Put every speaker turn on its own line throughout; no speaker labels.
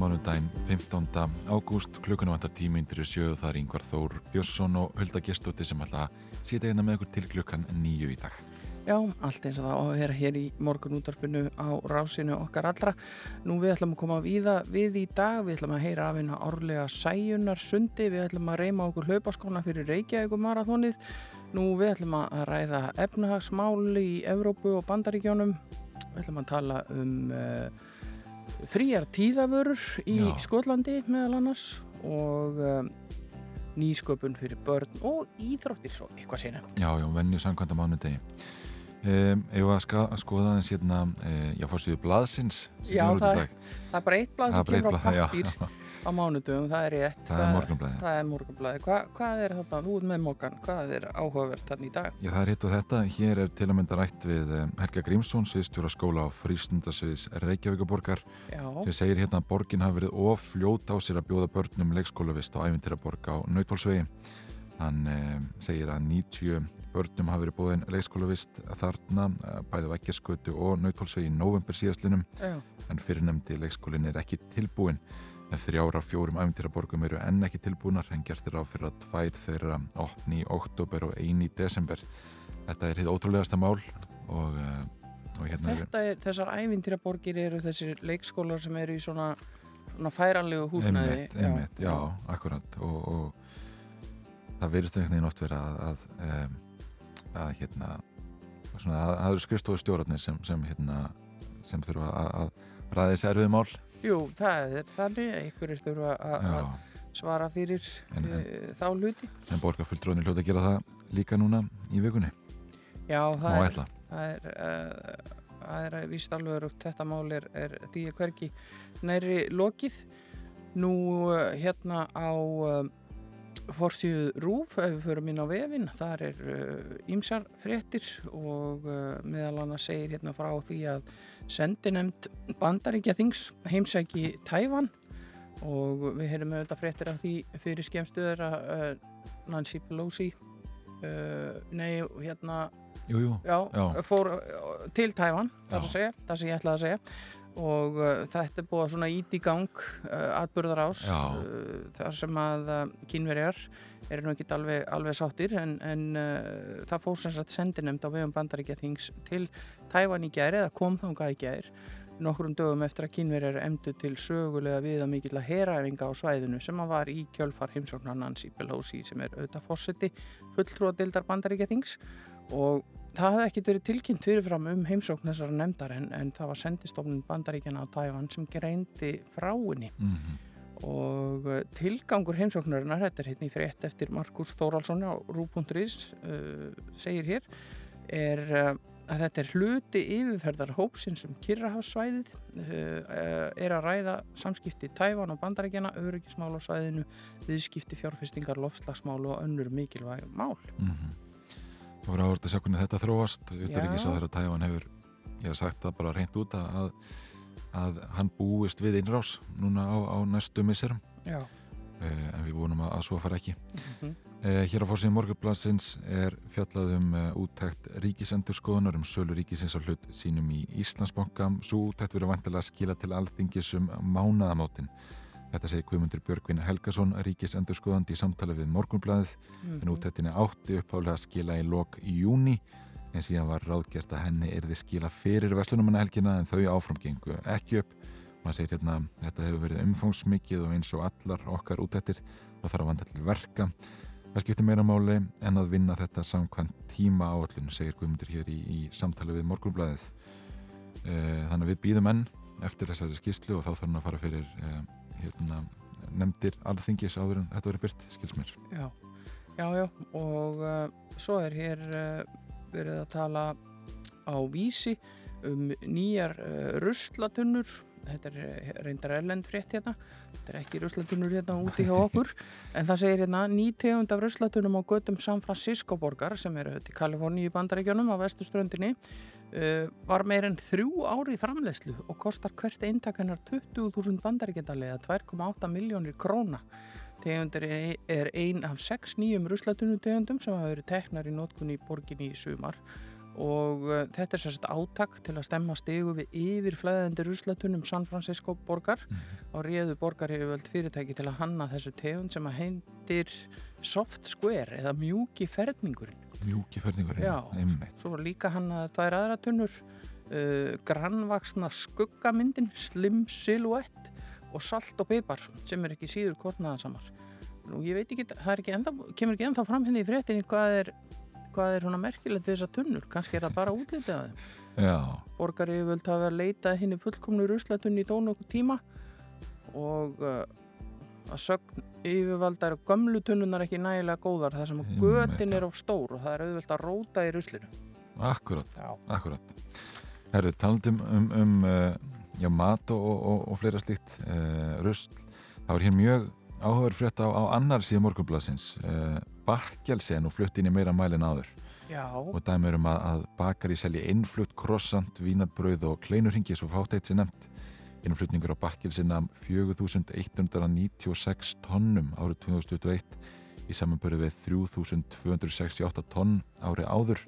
Mánudaginn 15. ágúst klukkuna vantar tímyndir sjöu það er yngvar Þór Björnsson og Hulda Gestótti sem alltaf sita hérna með okkur til klukkan nýju í dag.
Já, allt eins og það á að vera hér í morgunútvarpinu á rásinu okkar allra. Nú við ætlum að koma viða við í dag, við ætlum að heyra af hérna árlega sæjunar sundi, við ætlum að reyma okkur hlaupaskóna fyrir Reykjavík marathónið. Nú við ætlum að ræða efnahagsmáli í Evrópu og Bandaríkjónum. Við ætlum að tala um uh, fríar tíðavörur í
Já.
Skotlandi meðal annars og uh, nýsköpun fyrir börn og íþróttir svo eitthvað sinna.
Já, já, venju samkvæmda mánudegi. Um, ef að ska, skoða þess hérna, e, já, fórstíðu blaðsins
Já,
er
það-
dag.
Það er bara eitt blað sem
er
kemur á pappír á mánudöfum, það er rétt.
Það er.
Það er morgunblæði. Hva, hvað er þetta, þú með mókan, hvað er áhugavert þarna í dag?
Já, það er hitt og þetta. Hér er til að mynda rætt við um, Helga Grímsson, sviðstjóra skóla á frístundasviðis Reykjavíkaborgar
Já,
sem segir hérna að borgin hafi verið of fljót á sér að bjóða börnum leikskólavist á æfintyraborg á Nautólsvegi. Hann um, segir að 90 börnum hafi verið búin leikskólavist þarna, bæði á Ekkjarskötu og Nautólsvegi í november síðastlinum
já,
en fyrirnemdi leikskólinn er ekki tilbúin. Þrjára fjórum æfintyraborgum eru enn ekki tilbúnar en gert er á fyrir að tvær þeirra opni í oktober og eini í desember. Þetta er hitt ótrúlegasta mál og, eh, og hérna
þetta er, þessar ævintýraborgir eru þessir leikskólar sem eru í svona, svona færanlegu húsnæði.
Einmitt, einmitt, já, akkurat og, og það verðist einhvern veginn oft vera að að, um, að hérna svona, að, að það eru skrifstofu stjórnarnir sem, sem hérna sem þurfa að, að ræða þessi erfiðu mál.
Jú, það er þannig, einhverjir þurfa að að svara fyrir
En- en-
e, þá hluti.
en borgarfulltrónir hljóta að gera það líka núna í vikunni.
Já, það er, það er, uh, það er víst alveg örugt. þetta mál er, er því að hverki næri lokið. Nú uh, hérna á forsíðu Rúf ef við förum inn á vefin þar er ímsar fréttir og uh, meðal annars segir hérna frá því að sendinemnd bandaríkja þings heimsæki Tævan og við heyrum auðvitað fréttir af því fyrir skemmstuður að uh, Nancy Pelosi uh, nei hérna
Jú, jú,
já,
Já.
fór uh, til Tævan, það, það sem ég ætlaði að segja og uh, þetta er búið að svona ít í gang uh, atbyrðar ás uh, þar sem að uh, kynverjar eru nú ekki alveg, alveg sáttir en, en uh, það fór sem sagt sendinemnd á vegum bandaríkja þings til Tævan í gæri eða kom þangað í gæri nokkrum dögum eftir að kynverjar emdu til sögulega viða mikill að heræfinga á svæðinu sem að var í kjölfar heimsóknar Nancy Pelosi sem er auðvitað fórseti fulltrúa dildar bandaríkja þings og það hafði ekkert verið tilkynnt fyrirfram um heimsókn þessara nefndar en, en það var sendistofnun bandaríkjana á Tævan sem greindi frá henni
mm
og uh, tilgangur heimsóknarinnar, þetta er hérna í frétt eftir Markus Þóralsson á Rú.is uh, segir hér er uh, að þetta er hluti yfirferðar hópsins um Kirrahafsvæðið uh, er að ræða samskipti Tævan og bandaríkjana, öryggismál á svæðinu viðskipti fjárfestingar, lofslagsmál og önnur mikilvæg mál.
-hmm. Það voru áhört að sjá hvernig þetta þróast. Uttaríkis á þeirra Tævan hefur ég hef sagt það bara reynd út að, að hann búist við innrás núna á, á næstu misserum. Eh, en við vonum að, að svo fara ekki.
Mhm,
eh, Hér á fórsíðum morgunblansins er fjallað um eh, úttækt ríkisendurskoðunar um sölu ríkisins á hlut sínum í Íslandsbanka. Svo úttækt verið vantilega að skila til alþingis um mánaðamótin Þetta segir Guðmundur Björgvin Helgason ríkisendurskoðandi í samtali við morgunblaðið. En
mhm.
útættinni átti uppháðlega að skila í lok í júni en síðan var ráðgjert að henni erði skila fyrir Veslunumannahelgina en þau áframgengu ekki upp. Og hann segir hérna þetta hefur verið umfangsmikið og eins og allar okkar útættir þá þarf að vanda til verka. Það skiptir meira máli en að vinna þetta samkvæmt tíma áallun segir Guðmundur hér í, í samtali við morgunblæðið þannig að við býðum enn eftir þessari skýslu og þá þarf hann að fara fyrir eh, hérna, nefndir alþingis áður en þetta verið byrt skilsmér
Já, já, já og uh, svo er hér uh, verið að tala á vísi um nýjar uh, ruslatunnur. Þetta er eh, reyndar erlend frétt hérna, þetta er ekki ruslatunur hérna úti hjá okkur, en það segir hérna nýtegund af ruslatunum á gödum San Francisco borgar sem eru í Kaliforníu bandaríkjónum á vestuströndinni uh, var meir en þrjú ári í framlegslu og kostar hvert eintakennar 20.000 bandaríkjadalega 2,8 miljónir króna. Tegundur er ein af sex nýjum ruslatunum sem hafa verið teknar í nótkunni í borginni í sumar og uh, þetta er sérst átak til að stemma stegu við yfirflæðandi ruslatunum San Francisco borgar mm -hmm. og réðu borgar hefur völd fyrirtæki til að hanna þessu tegund sem að heindir soft square eða mjúki ferðningurinn
Mjúki ferðningurinn,
Já, einmitt. Svo líka hanna tvær aðra tunnur uh, grannvaksna skuggamyndin slim silhouette og salt og pipar sem er ekki síður kostnaðansamar og ég veit ekki, það ekki ennþá, kemur ekki ennþá fram henni hérna í fréttinni hvað er hvað er svona merkilegt við þessar tunnur? Kannski er það bara útlitið að þeim. Borgar ég völd að vera leitað hinn í fullkomnu ruslatunni í tónu okkur tíma og uh, að sögn yfirvaldar og gömlu tunnunar ekki nægilega góðar þar sem götin er of stór og það er auðvöld að róta í ruslinu.
Akkurat, Já. akkurat. Herru, talandum um, um uh, já, mat og, og, og fleira slíkt uh, rusl, það var hér mjög áhugaður frétt á, á annar síðan morgunblassins uh, Bakkelsi er nú flutt inn í meira mælin áður.
Já.
og dæmur um að, að bakari selji innflutt, krossant, vínarbröð og kleinurhingi svo fátt eitt sér nefnt innflutningur á Bakkelsinna 4196 tonnum árið 2021 í samanböru við 3268 tonn árið áður.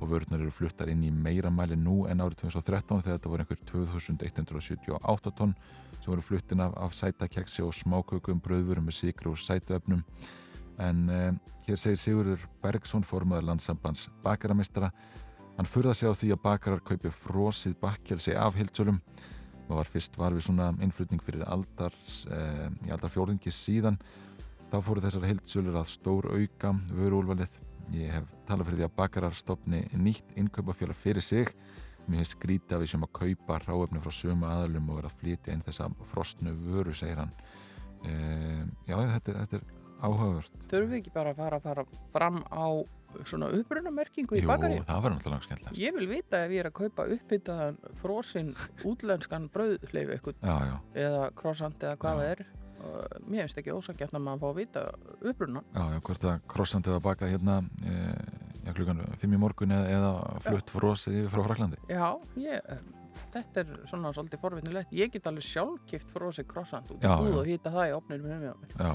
Og vörðunar eru fluttar inn í meira mæli nú en árið 2013 þegar þetta voru einhver 2178 tonn sem voru fluttin af, af sætakeksi og smákökum bröðvurum með sigru og sætuöfnum en eh, hér segir Sigurður Bergson formadur landsambands bakaramistara hann furða sig á því að bakarar kaupi frosið bakkelsi af hildsölum það var fyrst var við svona innflutning fyrir aldars eh, í aldarfjórðingi síðan þá fóru þessar hildsölur að stór auka vöruúlvalið ég hef talað fyrir því að bakarar stopni nýtt innkaupafjöla fyrir sig. Mér hefði skrítið að við sem að kaupa ráöfni frá sömu aðalum og vera að flytja inn þessa frostnu vöru, segir hann. E, já, þetta, þetta er áhugavert.
Þurfum við ekki bara að fara, fara fram á svona upprunamerkingu í bakari?
Jú, það var náttúrulega skemmtilegast.
Ég vil vita ef ég er að kaupa uppbyttaðan frosinn útlenskan eitthvað eða krossant eða hvað það er mér finnst ekki ósakjæft að maður fá að vita uppruna.
Já, já, hvort að krossant eða baka hérna e, já, klukkan fimm í morgun eða, eða flutt frosið yfir frá Fraklandi.
Já, ég þetta er svona svolítið forvittnilegt. Ég get alveg sjálfgift frosið krossant út og hýta það í opninu með mér.
Já,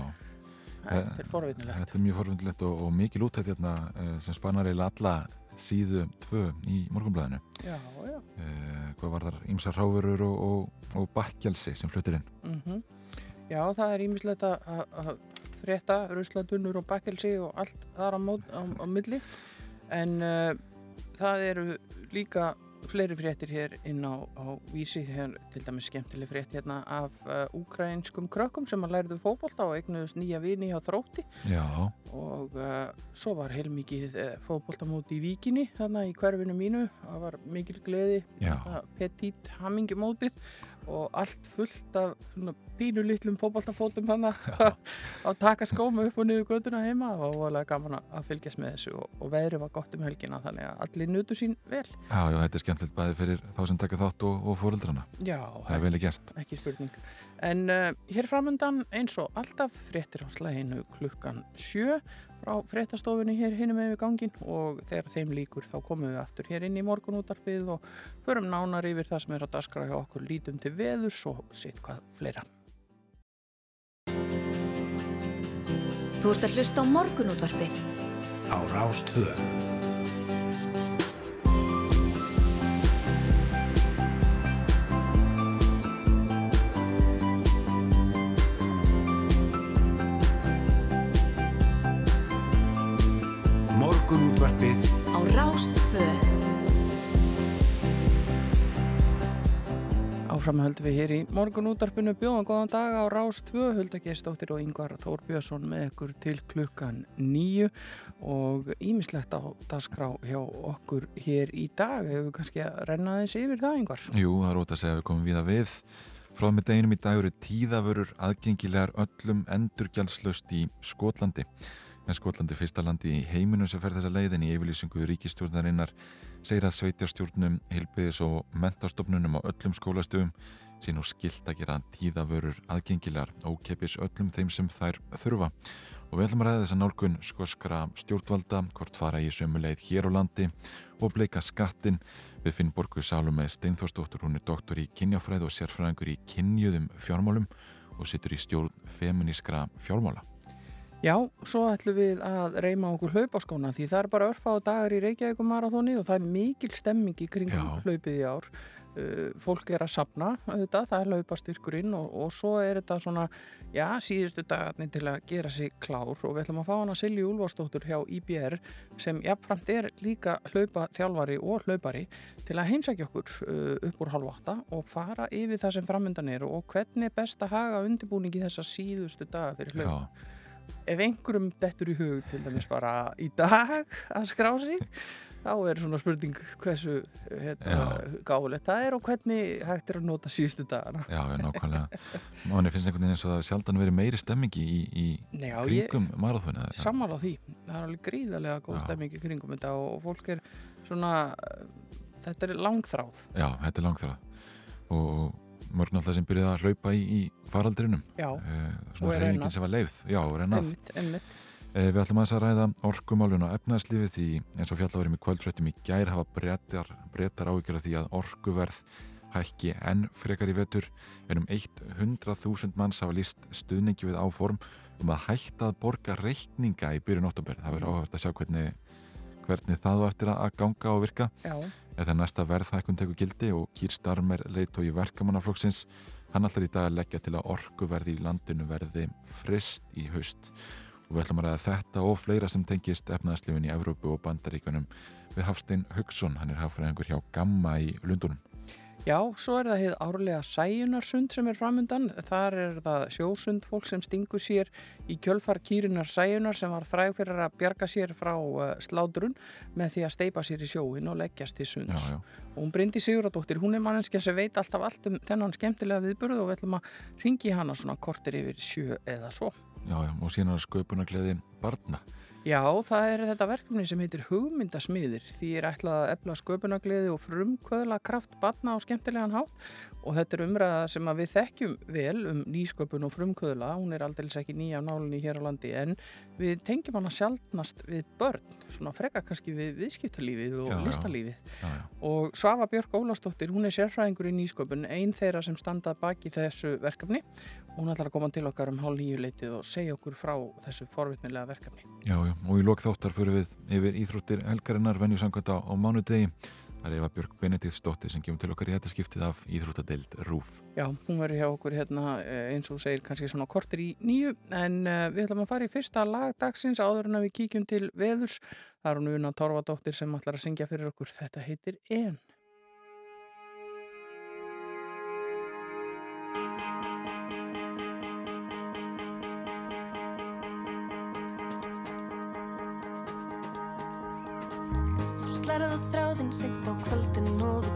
Þetta er forvinnilegt.
Þetta er mjög forvinnilegt og, og mikið lútætt hérna, eh, sem spannar eða alla síðu tvö í morgunblæðinu.
Já, já.
Eh, hvað var þar? Ímsar ráfurur og, og, og bakkjalsi sem flutir inn.
Mm -hmm. Já, það er ímislegt að frétta rusladunur og bakkjalsi og allt þar á, mót, á, á milli. En uh, það eru líka fleiri fréttir hér inn á, á vísi, hér til dæmis skemmtileg frétt hérna af uh, ukrainskum krökkum sem að læriðu fókbólta og eignuðust nýja vini á þrótti.
Já.
og uh, svo var heilmikið uh, fókbóltamóti í Víkinni þarna í hverfinu mínu, það var mikil gleði petit hammingumótið og allt fullt af pínu litlum fókbaltafótum hann að taka skóma upp og niður göduna heima. Og það var alveg gaman að fylgjast með þessu og, og veðri var gott um helgina þannig að allir nutu sín vel.
Já, já, þetta er skemmtilegt bæði fyrir þá sem taka þátt og, og fóröldrana
Já,
það er vel gert.
Ekki spurning. En uh, hér framöndan eins og alltaf fréttir á slæginu klukkan sjö frá fréttastofunni hér hinum með við gangin og þegar þeim líkur þá komum við aftur hér inn í morgunútarpið og förum nánar yfir það sem er að daskra hjá okkur lítum til veðurs og sitt hvað fleira.
Þú ert að hlusta á morgunútvarpið
á Rástvöð. Morgunútvarpið
á Rástfö
Áfram höldum við hér í morgunútvarpinu. Bjóðan góðan dag á Rástfö Huldagestóttir og Yngvar Þór Björnsson með ykkur til klukkan nýju og ímislegt á dasgrá hjá okkur hér í dag. Hefur við kannski að renna þessi yfir það Yngvar
Jú, það er ótt að segja að við komum við að við. Frá með deginum í dag eru tíðavörur aðgengilegar öllum endurgjaldslaust í Skotlandi með Skotlandi fyrsta landi í heiminu sem fer þessa leiðin í yfirlýsingu ríkistjórnarinnar segir að sveitjarstjórnum, heilbiðis og mentarstofnunum á öllum skólastöfum sín og skilt að gera tíðavörur aðgengilegar ókeppis öllum þeim sem þær þurfa. Og við ætlum að ræða þess að nálgun skoskara stjórnvalda, hvort fara í sömuleið hér á landi og bleika skattin. Við finnum Borgu Salome Steinforsdóttur, hún er doktor í kynjafræð og sérfræðingur í kynjuðum fjármálum og situr í stjórn feminískra fjármála.
Já, svo ætlum við að reyma okkur hlaupaskóna því það er bara örfa á dagar í Reykjavíkum marathóni og það er mikil stemming í kringum hlaupið í ár. Uh, fólk er að sapna auðvitað, það er laupastyrkurinn og, og svo er þetta svona, já, síðustu dagarnir til að gera sig klár og við ætlum að fá hana Silju Úlfarsdóttur hjá IBR sem jafnframt er líka hlaupa þjálfari og hlaupari til að heimsækja okkur uh, upp úr halv átta og fara yfir það sem framöndan er og hvernig er best að haga undirbúningi þessa síðustu daga fyrir hlaup.
Já,
Ef einhverjum dettur í hug til dæmis bara í dag að skrá sig þá er svona spurning hversu hérna, gáðulegt það er og hvernig hægt er að nota síðustu dagana.
já, já, nákvæmlega. Máni finnst einhvern veginn eins og það sjaldan verið meiri stemmingi í, í
Já,
kringum marathóinu.
sammála því. Það er alveg gríðarlega góð
Já.
stemming í kringum þetta og, fólk er svona, þetta er langþráð.
Já, þetta er langþrað. Og mörg náttúrulega sem byrjaði að hlaupa í, í faraldrinum.
Já,
Eh, svona
rennað.
sem var leið. Já,
einmitt.
Eh, Við ætlum aðeins að ræða orkumálun og efnaðslífi því eins og fjallaverðum í kvöldfréttum í gær hafa breytar, breytar af því að orkuverð hækki enn frekar í vetur en um 100.000 manns hafa líst stuðningi við áform um að hætta að borga reikninga í byrjun óttúber. Það verður áhört að sjá hvernig, hvernig það á eftir að ganga og virka
Já,
eða næsta verðhækkun tekur gildi og Kýr Starmer leitt og í verkamannaflokksins hann allar í dag að leggja til að orkuverði í landinu verði frist í haust og við ætlum að ræða þetta og fleira sem tengist efnaðslifin í Evrópu og Bandaríkunum við Hafstein Hugson, hann er hafðfræðingur hjá Gamma í Lundunum.
Já, svo er það heið árlega sæjunarsund sem er framundan. Þar er það sjósund fólk sem stingur sér í kjölfar kýrinar sæjunar sem var fræg fyrir að bjarga sér frá uh, slátrun með því að steipa sér í sjóin og leggjast til sunds.
Já, já,
Og hún Bryndi Siguradóttir, hún er manneskja sem veit alltaf allt um þennan skemmtilega viðburð og við ætlum að ringi hana svona kortir yfir sjö eða svo.
já, já, og síðan er sköpunargleði barna.
Já, það er þetta verkefni sem heitir hugmyndasmiðir. Því er ætlað að efla sköpunagleði og frumkvöðla kraft batna á skemmtilegan hátt og þetta er umræða sem við þekkjum vel um nýsköpun og frumkvöðla. Hún er aldrei ekki nýja á nálinni hér á landi en við tengjum hana sjálfnast við börn, svona freka kannski við viðskiptalífið og
Já,
listalífið.
Já, já,
Og Svafa Björk Ólastóttir, hún er sérfræðingur í nýsköpun, einn þeirra sem standað baki þessu verkefni. Hún ætlar að koma til okkar um hálf nýju leitið og segja okkur frá þessu forvitnilega verkefni.
já, já, og í lok þáttar fyrir við yfir íþróttir helgarinnar venju samkvæmt á, mánudegi. Það er Eva Björk Benediktsdóttir sem kemur til okkar í þetta skiptið af íþróttadeild RÚF.
Já, hún verður hjá okkur hérna eh, eins og segir kannski svona kortir í nýju en uh, við ætlum að fara í fyrsta lag dagsins áður en að við kíkjum til veðurs. Það er hún Una Torfadóttir sem ætlar að syngja fyrir okkur. Þetta heitir En.
Þráðinn seint á kvöldin og við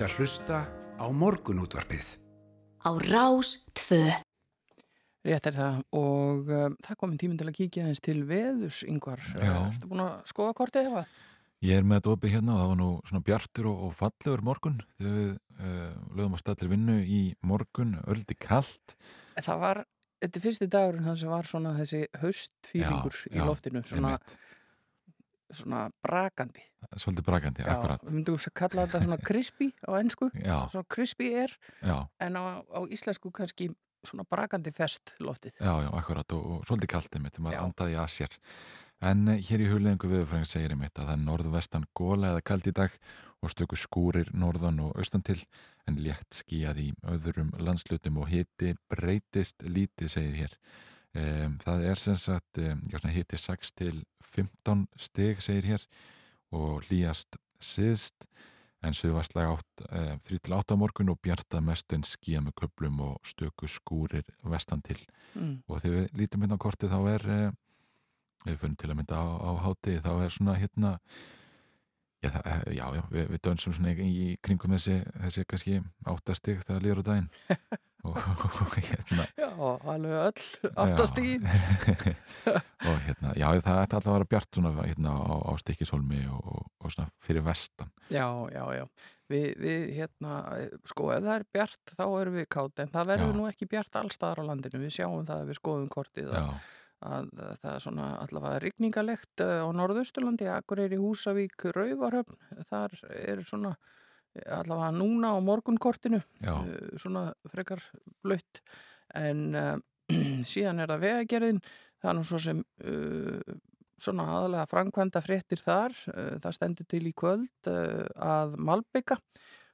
ert að hlusta á morgunútvarpið.
Á Rás 2.
Rétt er það og um, það er komin tíminn til að kíkja eins til veðus yngvar.
Já.
Ertu búin að skoða kortið eða?
Ég er með þetta opið hérna og það var nú svona bjartur og, og fallegur morgun þegar við uh, lögum að stað til vinnu í morgun, öldi kallt.
Það var, þetta er fyrsti dagurinn þannig sem var svona þessi haustfílingur í loftinu, svona, svona brakandi.
Svolítið brakandi,
Já,
akkurat.
við myndum að kalla þetta svona crispy á ennsku, svona crispy er
já,
en á, á íslensku kannski svona brakandi fest loftið.
já, já, akkurat og, og svolítið þegar
Já.
maður andaði að sér. En eh, hér í hullengu viðfræðing segir einmitt að það er norðvestan góla eða kallt í dag og stöku skúrir norðan og austan til en létt skíjað í öðrum landslutum og hiti breytist lítið segir hér. Um, það er sem sagt um, hiti 6 til 15 stig segir hér og hlýjast siðst en suðvastlega um, 3 til 8 á morgun og bjarta mestun skíja með köplum og stöku skúrir vestan til
Mm.
og þegar við lítum hérna á kortið þá er við fyrir til að mynda á, á háti þá er svona hérna já, það, eh, já, já við, við dönsum svona í, kringum þessi, þessi kannski áttastig þegar líður á daginn og, og hérna
Já, alveg öll áttastíð.
Já. og hérna, já það ætti alltaf að vera bjart svona hérna á, á stikkishólmi og, og, og svona fyrir vestan
Já, já, já. Við, við, hérna, sko, ef það er bjart þá erum við kátt, en það verður nú ekki bjart allstaðar á landinu. Við sjáum það að við skoðum kortið
já,
að, að það er svona allavega rigningalegt eh, á Norðausturlandi, Akureyri, Húsavík, Rauvarhöfn. Þar er svona eh, allavega núna á morgunkortinu,
já,
eh, svona frekar blött. En uh, síðan er það vegagerðin, það er nú svo sem uh, svona aðalega framkvæmda fréttir þar. Uh, það stendur til í kvöld að Malbygga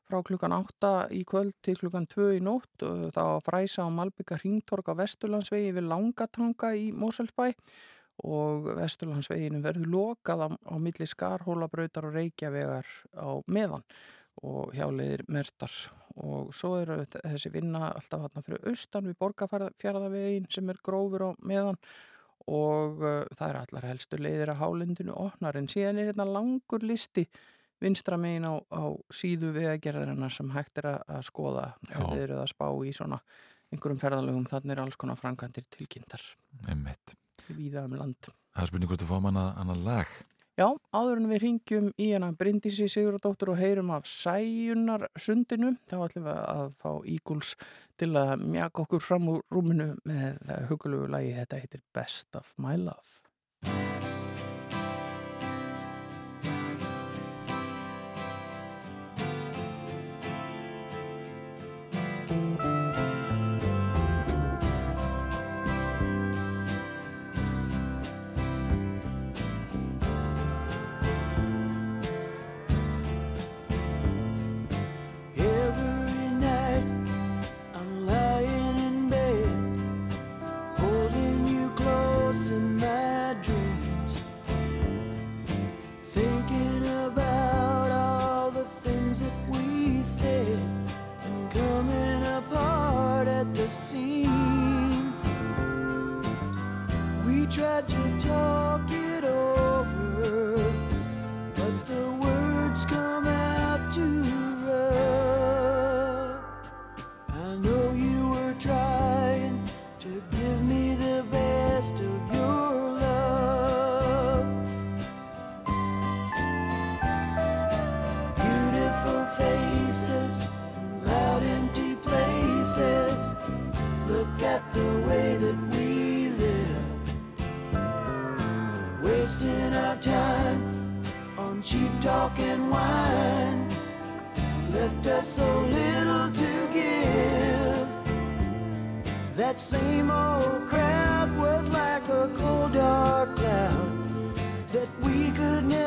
frá klukkan 8 í kvöld til klukkan 2 í nótt. Og þá að fræsa á Malbygga ringtorg á Vesturlandsvegi við Langatanga í Moselsbæ og Vesturlandsveginu verður lokað á, á milli Skarhólabrautar og Reykjavegar á meðan og hjáleiðir mertar. Og svo eru þessi vinna alltaf hann fyrir austan við borgarfjörðavegin sem er grófur á meðan og uh, það er allar helstu leiðir að hálendinu opnar. En síðan er hérna langur listi vinstra megin á, á síðu vegagerðarinnar sem hægt er að, skoða þegar þið eru að spá í svona einhverjum ferðalögum, þannig er alls konar framkvæmdir tilkynntar víða um land.
það er spurning hvort þú fáum hana, hana lag.
Já, áður en við ringjum í hana Bryndísi Sigurðardóttur og heyrum af sæjunar sundinu, þá ætlum við að fá Íguls til að mjaka okkur fram úr rúminu með hugulegu lagi, þetta heitir Best of My Love.
Cheap talk and wine. Left us so little to give. That same old crowd was like a cold dark cloud that we could never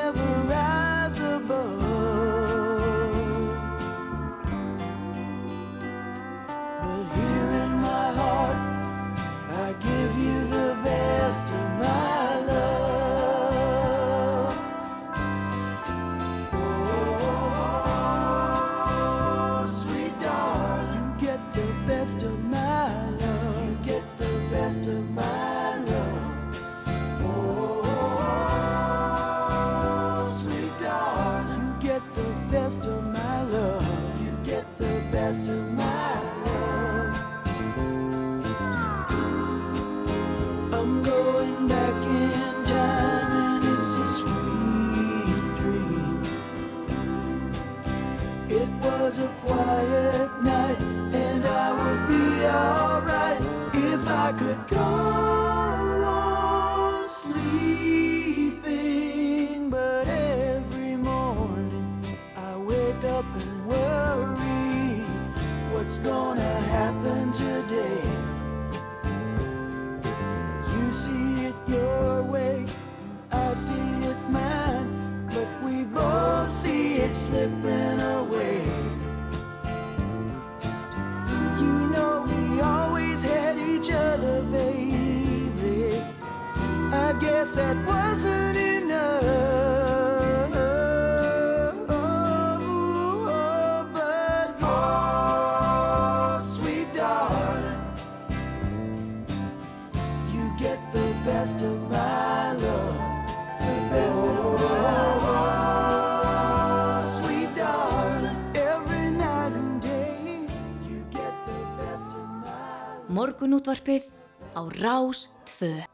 Morgunútvarpið á Rás 2.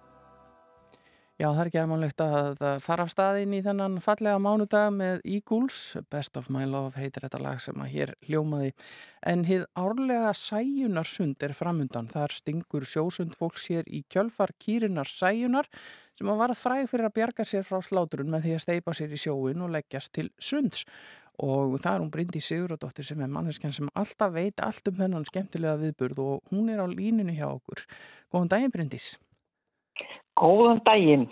Já, það er ekki aðmannlegt að fara af staðinn í þennan fallega mánudag með Eagles, Best of My Love heitir þetta lag sem að hér hljómaði. En hið árlega sæjunarsund er framundan. Þar stingur sjósund fólk sér í kjölfar kýrinar sæjunar sem að varð fræg fyrir að bjarga sér frá sláturinn með því að steipa sér í sjóin og leggjast til sunds. Og það er hún Bryndi Siguradóttir sem er manneskjan sem alltaf veit allt um þennan skemmtilega viðburð og hún er á líninu hjá okkur. Góðan daginn Bryndís.
Góðan daginn.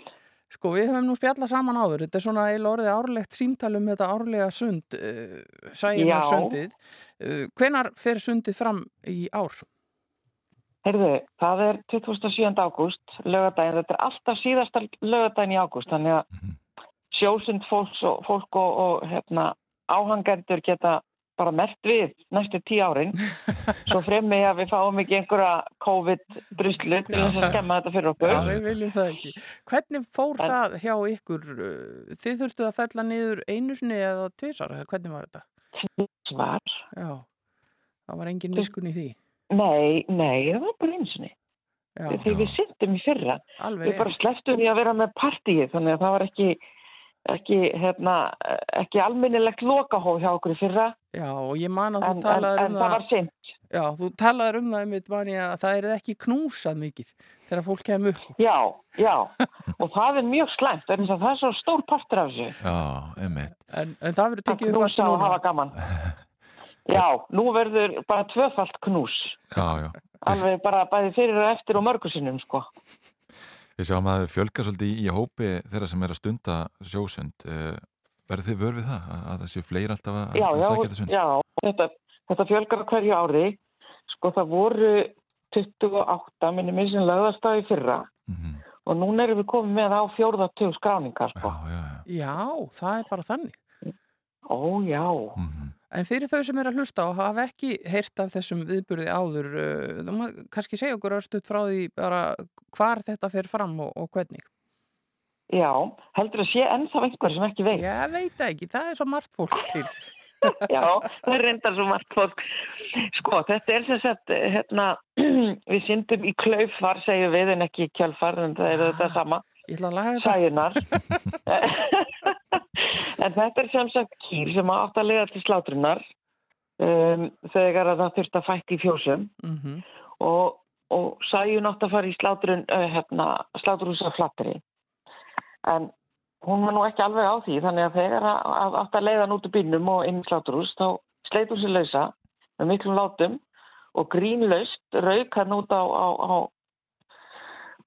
Sko við höfum nú spjallað saman áður, þetta er svona eil orðið árlegt símtal um þetta árlega sund, uh, sæjum
Já.
er sundið. Uh, hvenar fer sundið fram í ár?
Heyrðu, það er 27. ágúst, lögadaginn, þetta er alltaf síðasta lögadaginn í ágúst, þannig að sjósund fólks og, fólk og, og hérna, áhangendur geta bara mert við næstu tíu árin, svo fremmi að við fáum ekki einhverja COVID-druslu til þess að skemma þetta fyrir okkur.
Já, við viljum það ekki. Hvernig fór
En-
það hjá ykkur? Þið þurftu að fella niður einu sinni eða tvisar, eða hvernig var þetta?
Svar.
Já, það var engin miskun í því.
Nei, nei, það var bara.
Já,
Þegar við syndum í fyrra,
alveg
við bara sleftum í að vera með partíið, þannig að það var ekki, ekki, hérna, ekki almennilegt lokahóð hjá okkur í fyrra.
Já, og ég man að
En,
þú
en,
talaður
en
um
það
það,
var sint.
já, þú talaður um það einmitt mani að það er ekki knúsað mikið þegar fólk kemur upp.
Já, já. Og það er mjög slæmt, að það er svo stór partur af þessu.
Já, einmitt.
En, en það verður
Að
tekið upp
knúsa
aftur
og hafa gaman. Já, nú verður bara tvöfalt knús.
Já, já.
Alveg bara bæði fyrir og eftir og mörgusinnum, sko.
Við sjáum að það fjölga svolítið í, í hópi þeirra sem er að stunda sjósund. Uh, verður þið vör við það? Að, að það séu fleiri alltaf að,
Já,
að sækja þetta sund?
já. Þetta, þetta fjölgar á hverju ári. Sko, það voru 28, minni mér sem lögðarstaði fyrra.
Mhm.
Og núna erum við komið með á fjórðartögu skráningar,
Já,
sko.
já, já.
Já, það er bara þannig.
Ó, já.
Mhm.
En fyrir þau sem er að hlusta og hafa ekki heyrt af þessum viðburði áður, uh, þú má kannski segja okkur östuð frá því bara hvar þetta fer fram og, og hvernig.
Já, heldur að sé ennþá einhver sem ekki veit.
Ég veit ekki, það er svo margt fólk til.
Já, það er reyndar svo margt fólk. Sko, þetta er sem sagt, hérna, við syndum í klaufar, segjum við, en ekki í kjálfar, en það er þetta sama,
Ég ætla að laga þetta.
en þetta er sem sagt kýr sem átt að lega til slátrunar um, þegar að það þurft að fætti í fjósum
Mm
og, og sæjun átt að fara í slátrun, uh, hérna, slátrúsa flattri. En hún var nú ekki alveg á því, þannig að þegar að, að átt að leiða hann út úr bílnum og inn í slátrús, þá sleit hún sér lausa með miklum látum og grínlaust rauk hann út á, á, á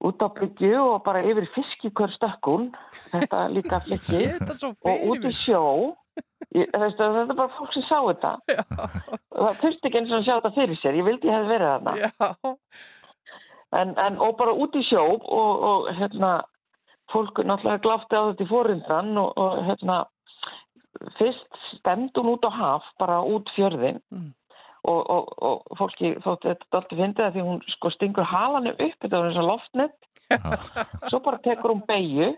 út á byggju og bara yfir fiskikör stökkun, þetta líka flikki, og út í sjó. Ég, veistu, þetta er bara fólk sem sá þetta. Það þurfti ekki eins og að sjá þetta fyrir sér, ég vildi ég hefði verið þarna.
Já,
En, en, og bara út í sjó og, og hérna, fólk náttúrulega glafti á þetta í forundan og, og hérna, fyrst stemd hún út á haf, bara út fjörðin
Mm.
Og, og, og fólki þótti þetta alltaf fyndið að því hún sko stingur halanum upp, þetta var eins og loftnett, svo bara tekur hún beigju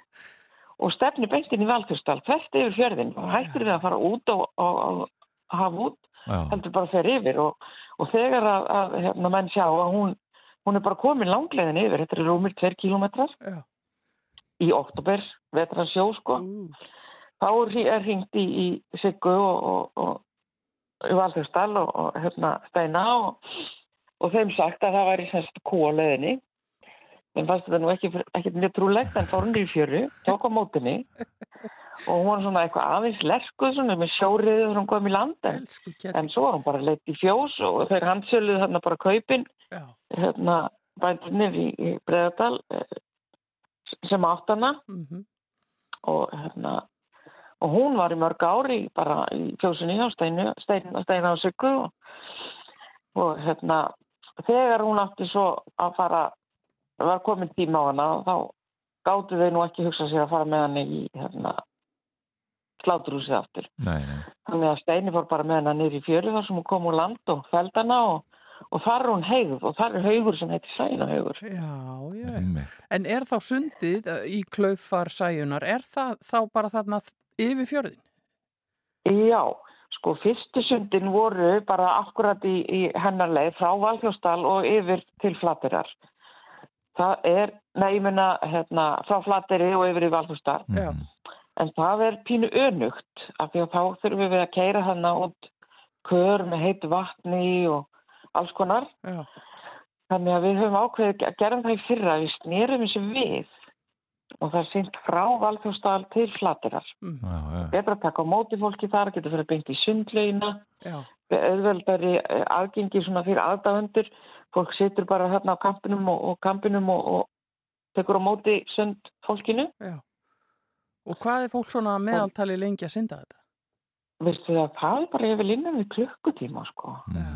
og stefnir beint inn í Valþjórsdal, hvert yfir fjörðin og hættir við að fara út og, og, og hafa út
Já,
heldur bara fer yfir og, og þegar að, að hérna, menn sjá að hún, hún er bara komin langlegin yfir, þetta er rúmir 2 kilometrar
Já.
í oktober, vetra sjó sko,
ú,
þá er, er hringt í, í Siggu og, og, og og, hérna Steina og, og þeim sagt að það væri semst kúa leðinni en fannst þetta nú ekki, ekki mjög trúlegt en fór hún í fjöru, tók á mótinni og hún var svona eitthvað aðeins lerkuð svona með sjóriðu þegar hún kom í land en, en svo var hún bara leitt í fjós og þeir handsöluðu þarna bara kaupin hérna bændunir í, í Breðardal sem átt hana.
Mhm.
og hérna og hún var í mörg ári bara í fjósunni á steinu, steinu, steinu á sykku og, og hérna þegar hún átti svo að fara var komin tíma á hana þá gáttu þau nú ekki hugsa sér að fara með hann í hérna sláturhúsið aftur.
Nei, nei,
Þannig að Steini fór bara með hana niður í fjöru þar sem hún kom úr land og feld hana og, og þar er hún heigð og þar er haugur sem heitir Svænahaugur.
Já, já. En er þá sundið í klaufar sæjunar, er það þá bara þarna yfir fjörðin?
Já, sko fyrstu sundin voru bara akkurat í, í hennarleið frá Valþjóstal og yfir til Flatterar. Það er, nei, ég menna, hérna, frá Flatteri og yfir í Valþjóstal.
Já.
Mhm.
En það er pínu önugt af því að þá þurfum við að keira hana út kör með heitu vatni og alls konar.
Já,
Þannig að við höfum ákveðið að gera það í fyrra, við snerum þessu við og það er sýnt frá Valþjóstal til Flatterar.
mm,
Betra að taka á móti fólki þar, getur fyrir beint í sundlaugina,
já,
auðveldari eh, aðgengi svona fyrir aðdáðundur. Fólk situr bara hérna á kampinum og, og kampinum og, og tekur á móti sund fólkinu.
já. Og hvað er fólk svona meðaltali lengi að synda þetta?
Veistu það, það er bara yfir innan við klukkutíma sko.
Já,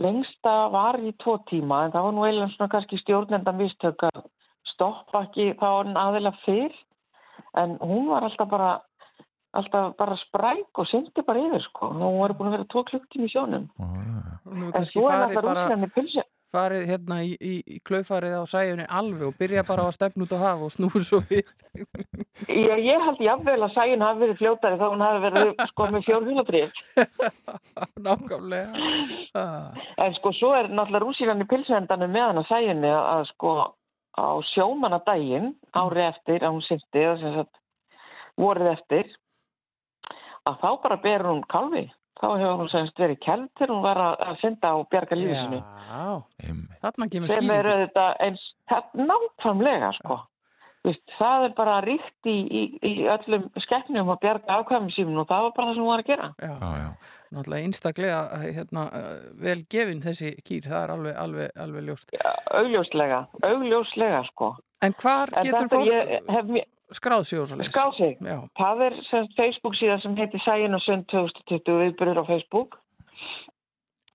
Lengsta var í tvo tíma en það var nú eiginlega svona kannski stjórnenda mistök að stoppa ekki þá var hann aðeila fyrr en hún var alltaf bara alltaf bara spræk og syndi bara yfir sko. Nú var búin að vera tvo klukkutíma í sjónum.
Og er
En
kannski
er
farið
alltaf
bara, farið hérna í, í, í klaufarið á sæjunni alveg og byrja bara á að stefna út á haf og snúi svo við.
Já, ég held jafnvel að sæjun hafi verið fljótari þá hún hafi verið sko með fjórhjólabrið.
Nákvæmlega. Ah,
En sko svo er náttúrulega rúsílan í pilsendanum með hann að sæjunni að, að sko á sjómanadaginn ári eftir að hún syndi eða sem sagt vorið eftir að þá bara ber hún kalvi. Þá hefur hún semst verið kelv til hún var að, að synda og bjarga lífisinu. Sem er
skýringi.
auðvitað eins nákvæmlega sko. Vist, það er bara ríkt í, í, í öllum skeppnum að bjarga afkvæmum sínum og það var bara það sem hún var að gera.
Já,
já.
Náttúrulega einstaklega hérna, eh, vel gefin þessi kýr, það er alveg, alveg, alveg ljóst.
Augljóslega, augljóslega sko.
En hvar
En
getur fólk
hef
skráð sig og svo leys?
skáð sig.
Já,
Það er Facebook síða sem heitir Sæin og Sund 2020 viðbyrður á Facebook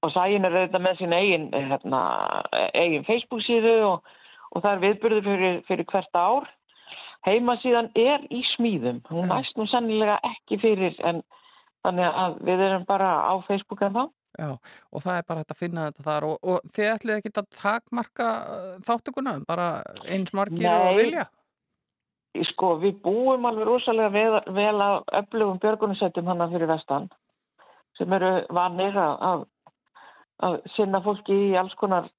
og Sæin er auðvitað með sín eigin, eh, hérna, eigin Facebook síðu og, og það er viðbyrður fyrir, fyrir hvert ár. Heimasíðan er í smíðum, hún
Já.
næst nú sannilega ekki fyrir en þannig að við erum bara á Facebook en þá.
já, og það er bara hægt að finna þetta þar og, og þið ætlið ekki að takmarka eh, þáttuguna, bara eins margir og
Nei.
vilja?
Sko, við búum alveg rosalega vel, vel að öflugum björgunarsættum hana fyrir vestan sem eru vanir að, að, að sinna fólki í alls konar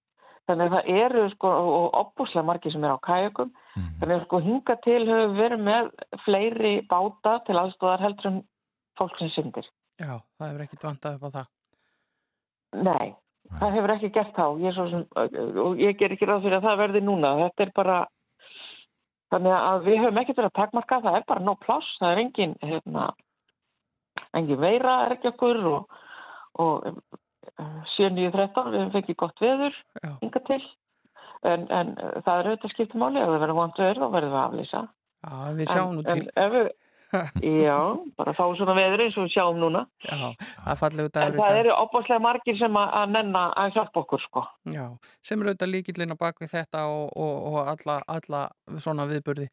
þannig að það eru sko og opbúslega margir sem eru á kajökum
Mhm.
þannig að sko hinga til höfum verið með fleiri báta til aðstóðar heldur en fólk sem syndir.
Já, það hefur ekkit vantað upp á það.
Nei, það hefur ekki gert þá. Ég, sem, og ég ger ekki ráð fyrir að það verði núna. Þetta er bara þannig að við höfum ekki verið að takmarka. Það er bara nóg pláss, það er engin hérna, engin veira er ekki okkur og, og 7.9.13 við höfum fengið gott veður hinga til. En, en eh, það er auðvitað skiptum máli. Ef það verður vant veður þá verður við að aflýsa.
Já, við sjáum nú til.
en já, bara fá svona veður eins og við sjáum núna
Já, það er fallegu
en
dagur í
það eru opaslega margir sem að, nenna að hjálpa okkur sko
Já, sem er auðvitað líkillin á bakvið þetta og, og, og alla, alla svona viðburði.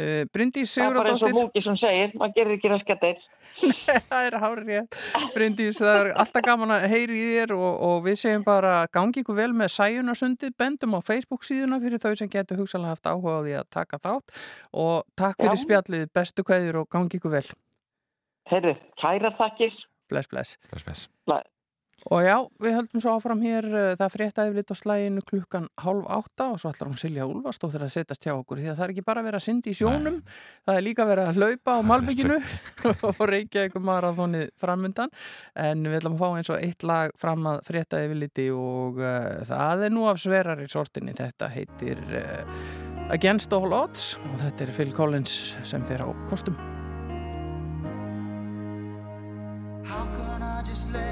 Uh, Bryndís
Það er bara eins og
Sigurðardóttir,
Múki sem segir, maður gerir ekki raskættir.
það er hárið rétt. Bryndís, það er alltaf gaman að heyri í þér og, og við segjum bara gangi ykkur vel með sæjunarsundið, bendum á Facebook síðuna fyrir þau sem getur hugsalega haft áhuga á því að taka þátt og takk fyrir
Já.
spjallið, bestu kveðir og gangi ykkur vel.
Heyrðu, kæra þakkir.
Bless, bless.
Bless, bless.
Og já, við höldum svo áfram hér, uh, það fréttaði lit á slæginu klukkan hálf átta og svo ætlar hún Silja Úlfarsdóttir að setjast hjá okkur því að það er ekki bara að vera að syndi í sjónum, það er líka að vera að hlaupa á Malbygginu og reykja ykkur marathónið framundan en við ætlum að fá eins og eitt lag fram að fréttaði liti og uh, það er nú af sverari sortinni, þetta heitir uh, Against All Odds og þetta er Phil Collins sem fer á kostum.
How can I just let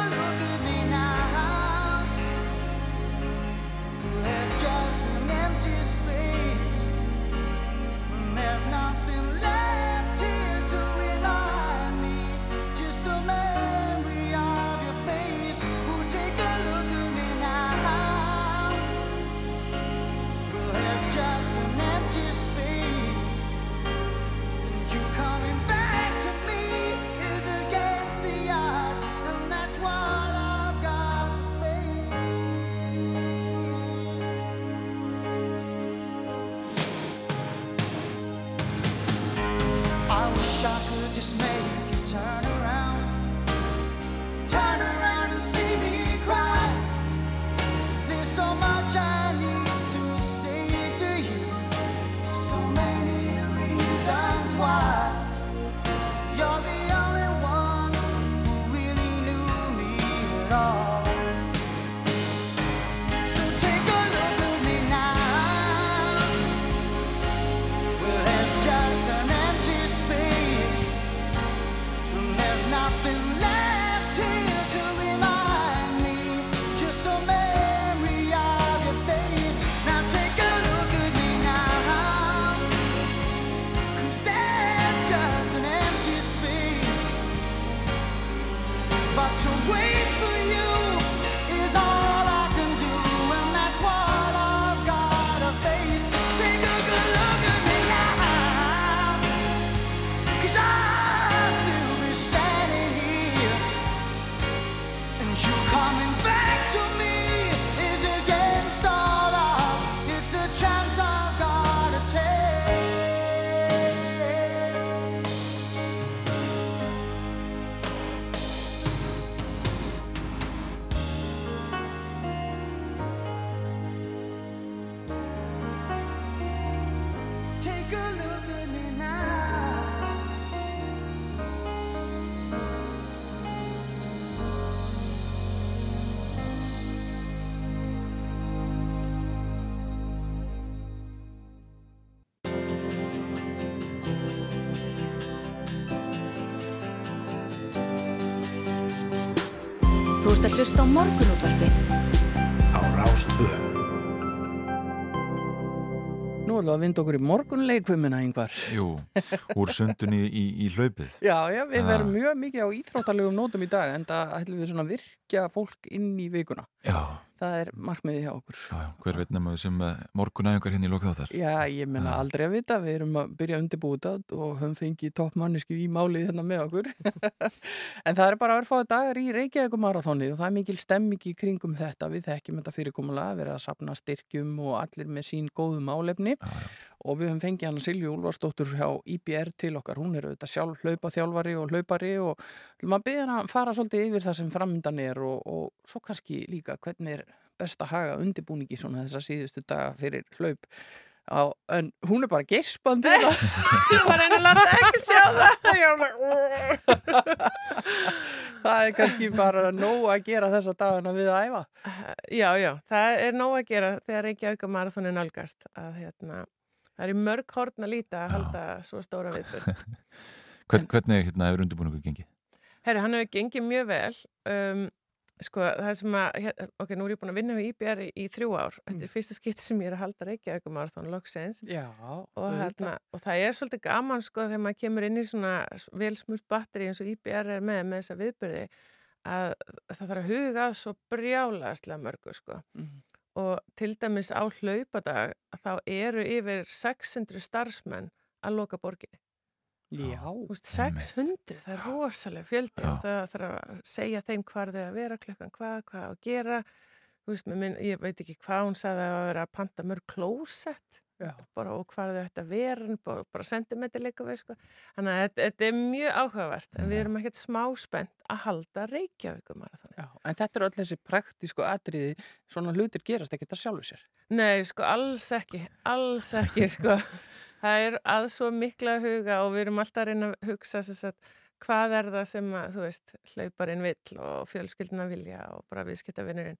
að hlusta á morgunútvarpið.
á Rástvö.
Nú ætlum við að vinda okkur í morgunleikvumina yngvar.
Jú, úr sundunni í, í hlaupið.
Já, já, við
Ah.
verum mjög mikið á íþróttalegum nótum í dag en það ætlum við svona að virkja fólk inn í vikuna.
Já,
Það er markmiði hjá okkur.
já, já, hver veit nema við sem morgunæðingar hérna í lokþáttar.
Já, ég menna aldrei að vita, við erum að byrja að undirbúið þetta og höfum fengið toppmanniski í málið hérna með okkur. en það er bara að fáið dagar í Reykjavík marathónið og það er mikil stemming í kringum þetta. Við þekkjum þetta fyrirkomulega, verið að sapna styrkjum og allir með sín góðu málefni.
Já, já.
Og við höfum fengið hann Silju Úlfarsdóttur hjá IBR til okkar. Hún er auðvitað sjálf hlaupaþjálfari og hlaupari og maður byrja hann að fara svolítið yfir það sem framöndan er og, og svo kannski líka hvernig er best að haga undirbúningi svona þessa síðustu daga fyrir hlaup. Á, en hún er bara geispandi það.
Ég var ennilega ekki sjá það.
Það er kannski bara nóg að gera þessa dagana við að æfa.
já, já, það er nóg að gera þegar Reykjavík marathónin nálgast að hérna, það er í mörg horn að líta að halda svo stóra viðbjörn.
Hvern, hvernig hérna, hefur undirbúningu gengið?
Herri, hann hefur gengið mjög vel. Um, sko, það sem að, ok, nú er ég búin að vinna við IBR í, í þrjú ár. Þetta er fyrsta skipti sem ég er að halda Reykjavík marathón loksins.
Já,
og, hérna, og það er svolítið gaman sko þegar maður kemur inn í svona velsmurt batteri eins og IBR er með með þessa viðbyrði að það þarf að huga svo brjálaðslega mörgu sko
Mhm.
Og til dæmis á hlaupadag þá eru yfir 600 starfsmenn að loka borginni.
Já.
Þú veist, 600, það er rosalega fjöldi og það þarf að segja þeim hvar þau að vera klukkan hvað, hvað að gera. Þú veist, minn, ég veit ekki hvað hún sagði að vera að panta mörg klósett. Bara og hvað ætti að vera bara, bara sentimeterleika við sko. Þannig að þetta, þetta er mjög áhugavert en við erum ekkert smá spennt að halda Reykjavíkum
en þetta eru öll þessi praktísku atriði, svona hlutir gerast ekkert að sjálfu sér.
Nei, sko, alls ekki, alls ekki, sko. Það er að svo mikla huga og við erum alltaf að reyna að hugsa að hvað er það sem að, þú veist, hlauparinn vill og fjölskyldina vilja og bara viðskiptavinnurinn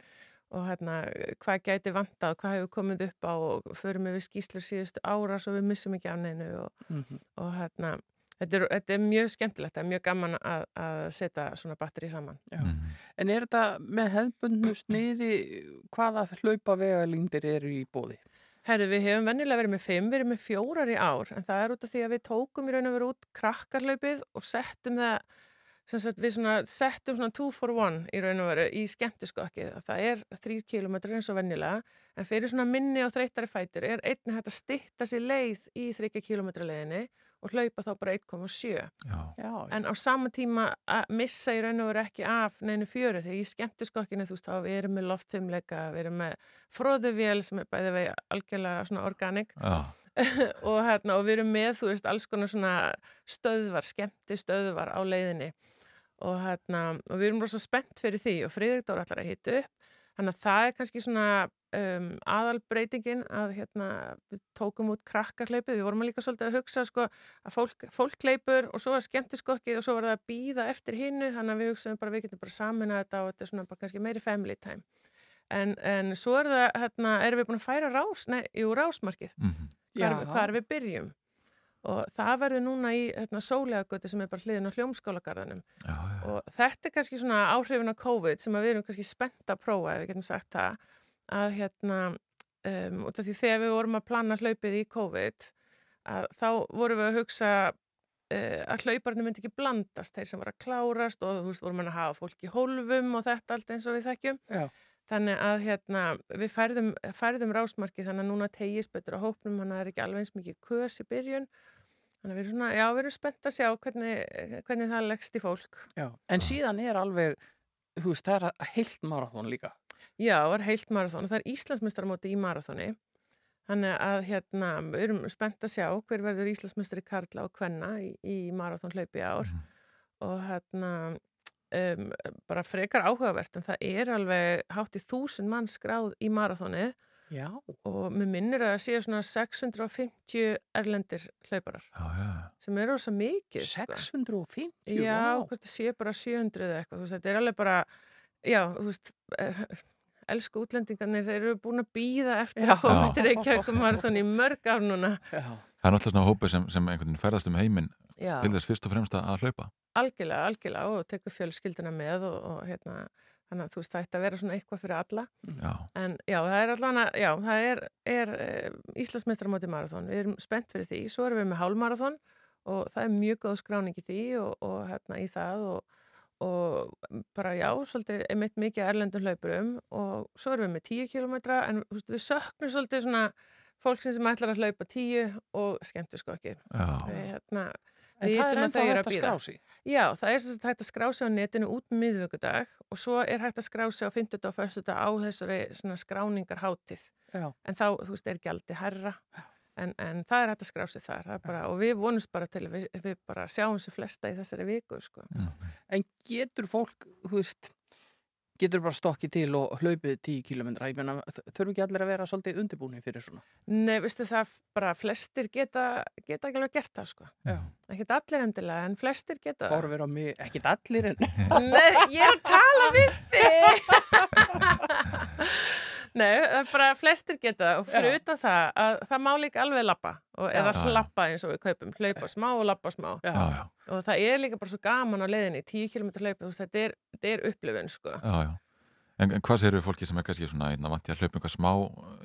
og hérna, hvað gæti vantað, hvað hefur komið upp á og förum við skýslur síðustu ára svo við missum ekki af neinu og,
Mhm.
og hérna, þetta er, þetta er mjög skemmtilegt, það er mjög gaman að, að setja svona batteri saman.
Já. En er þetta með hefðbundnu sniði, hvaða hlaupa vegalíndir eru í bóði?
Herðu, við hefum vennilega verið með fimm, við erum með fjórar í ár, en það er út af því að við tókum í raun og veru út krakkarlaupið og settum það, sagt, við svona settum svona two for one í raun og veru í skemmtiskokkið. Það er þrýr kilómetrar eins og vennilega, en fyrir svona minni og þreytari fætur er einnig hægt að stitta sér leið í þryggja kilómetra leiðinni og hlaupa þá bara 1,7.
Já.
Já,
En á sama tíma að missa í raun og veru ekki af neinu fjöru þegar í skemmtiskokkinu þú veist þá við erum með loftfimleika, við erum með fróðuvél sem er bæði vegi algjörlega svona organik
Já.
og, hérna, og við erum með þú veist alls konar svona stöðvar, skemmti stöðvar á leiðinni. Og, hérna, og við erum rosa spennt fyrir því og Friðrik Dóra ætlar að hita upp. Þannig að það er kannski svona um, aðalbreytingin að hérna, við tókum út krakkarleipið, við vorum líka svolítið að hugsa sko, að fólk, fólk leipur og svo var skemmtiskokkið og svo var það að býða eftir hinnu þannig að við hugsaðum bara við getum bara samin að þetta og þetta er svona bara kannski meiri family time. En, en svo er það, hérna, erum við búin að færa rás, nei, jú, rásmarkið.
Mhm.
Hvar, hvar við byrjum. Og það verður núna í hérna, sólegagötu sem er bara hliðin á hljómskálagarðanum
Já, já.
og þetta er kannski svona áhrifin af COVID sem við erum kannski spennt að prófa ef við getum sagt það að hérna um, út af því þegar við vorum að plana hlaupið í COVID að þá vorum við að hugsa uh, að hlauparnir myndi ekki blandast. Þeir sem var að klárast og þú veist vorum að hafa fólk í hólfum og þetta allt eins og við þekkjum.
Já.
Þannig að hérna við færðum, færðum rásmarki þannig að núna tegist betur á hópnum þannig að það er ekki alveg eins mikið kös í byrjun þannig að við erum svona, já við erum spennt að sjá hvernig, hvernig það leggst í fólk
Já. En síðan er alveg, þú veist, það er heilt marathón líka.
Já, það er heilt marathón og það er Íslandsmeistaramóti í marathóni. Þannig að hérna, við erum spennt að sjá hver verður Íslandsmeistari Karla og Kvenna í, í marathónhlaupi í ár og hérna um, bara frekar áhugavert en það er alveg hátt í þúsund mann skráð í marathónið
Já.
og mér minnir að það séu svona 650 erlendir hlauparar
Já, já.
sem eru rosa mikið. sko.
650?
Já,
vá.
hvort það sé bara 700 eða eitthvað, þú veist, þetta er alveg bara, já, þú veist, eh, elsku útlendingarnir, þeir eru búin að býða eftir
Já.
að komast í Reykjavík marathon í mörg ár núna.
Já.
Það er náttúrulega svona hópur sem, sem einhvern veginn ferðast um heiminn
Já,
til þess fyrst og fremst að hlaupa.
algjörlega, algjörlega og tekur fjölskyldina með og, og hérna, þannig að þú veist, það ætti að vera svona eitthvað fyrir alla.
Já.
En já, það er allan að, já, það er, er Íslandsmeistaramóti marathon, við erum spennt fyrir því, svo erum við með hálmarathon og það er mjög góð skráning í því og, og hérna í það og, og bara já, svolítið einmitt mikið erlendum hlaupurum og svo erum við með 10 kilometra en veist, við söknum svolítið svona fólksinn sem ætlar að hlaupa 10 og skemmtu sko ekki. Hérna,
En
við
það er
að
ennþá hægt
að
að
bíða.
skrá sig.
Já, það er sem sagt hægt að skrá sig á netinu út miðvöggudag og svo er hægt að skrá sig á 50 og 1. á þessari svona skráningar hátið.
Já.
En þá, þú veist, er gjaldi herra. En, en það er hægt að skrá sig þar. það Bara, og við vonumst bara til að við, við bara sjáum sér flesta í þessari viku, sko.
En getur fólk, þú veist, getur bara stokkið til og hlaupið 10 kilometra? Ég meina, þurfu ekki allir að vera svolítið undirbúni fyrir svona?
Nei, veistu það, bara flestir geta, geta ekki alveg gert það, sko.
Já.
Ekkert allir endilega, en flestir geta
mig, ekkit allir en...
Nei, ég er að tala við þig Nei, það er bara flestir geta og fyrir utan það að það má líka alveg lappa og, eða
Já.
hlappa eins og við kaupum hlaupa smá og lappa smá
Já.
Já, já.
og það er líka bara svo gaman á leiðinni 10 km hlaupa, þú veist, þetta er, þetta er upplifun sko.
Já, já. En, en hvað við fólki sem er kannski svona einna vanti að hlaupa eitthvað smá,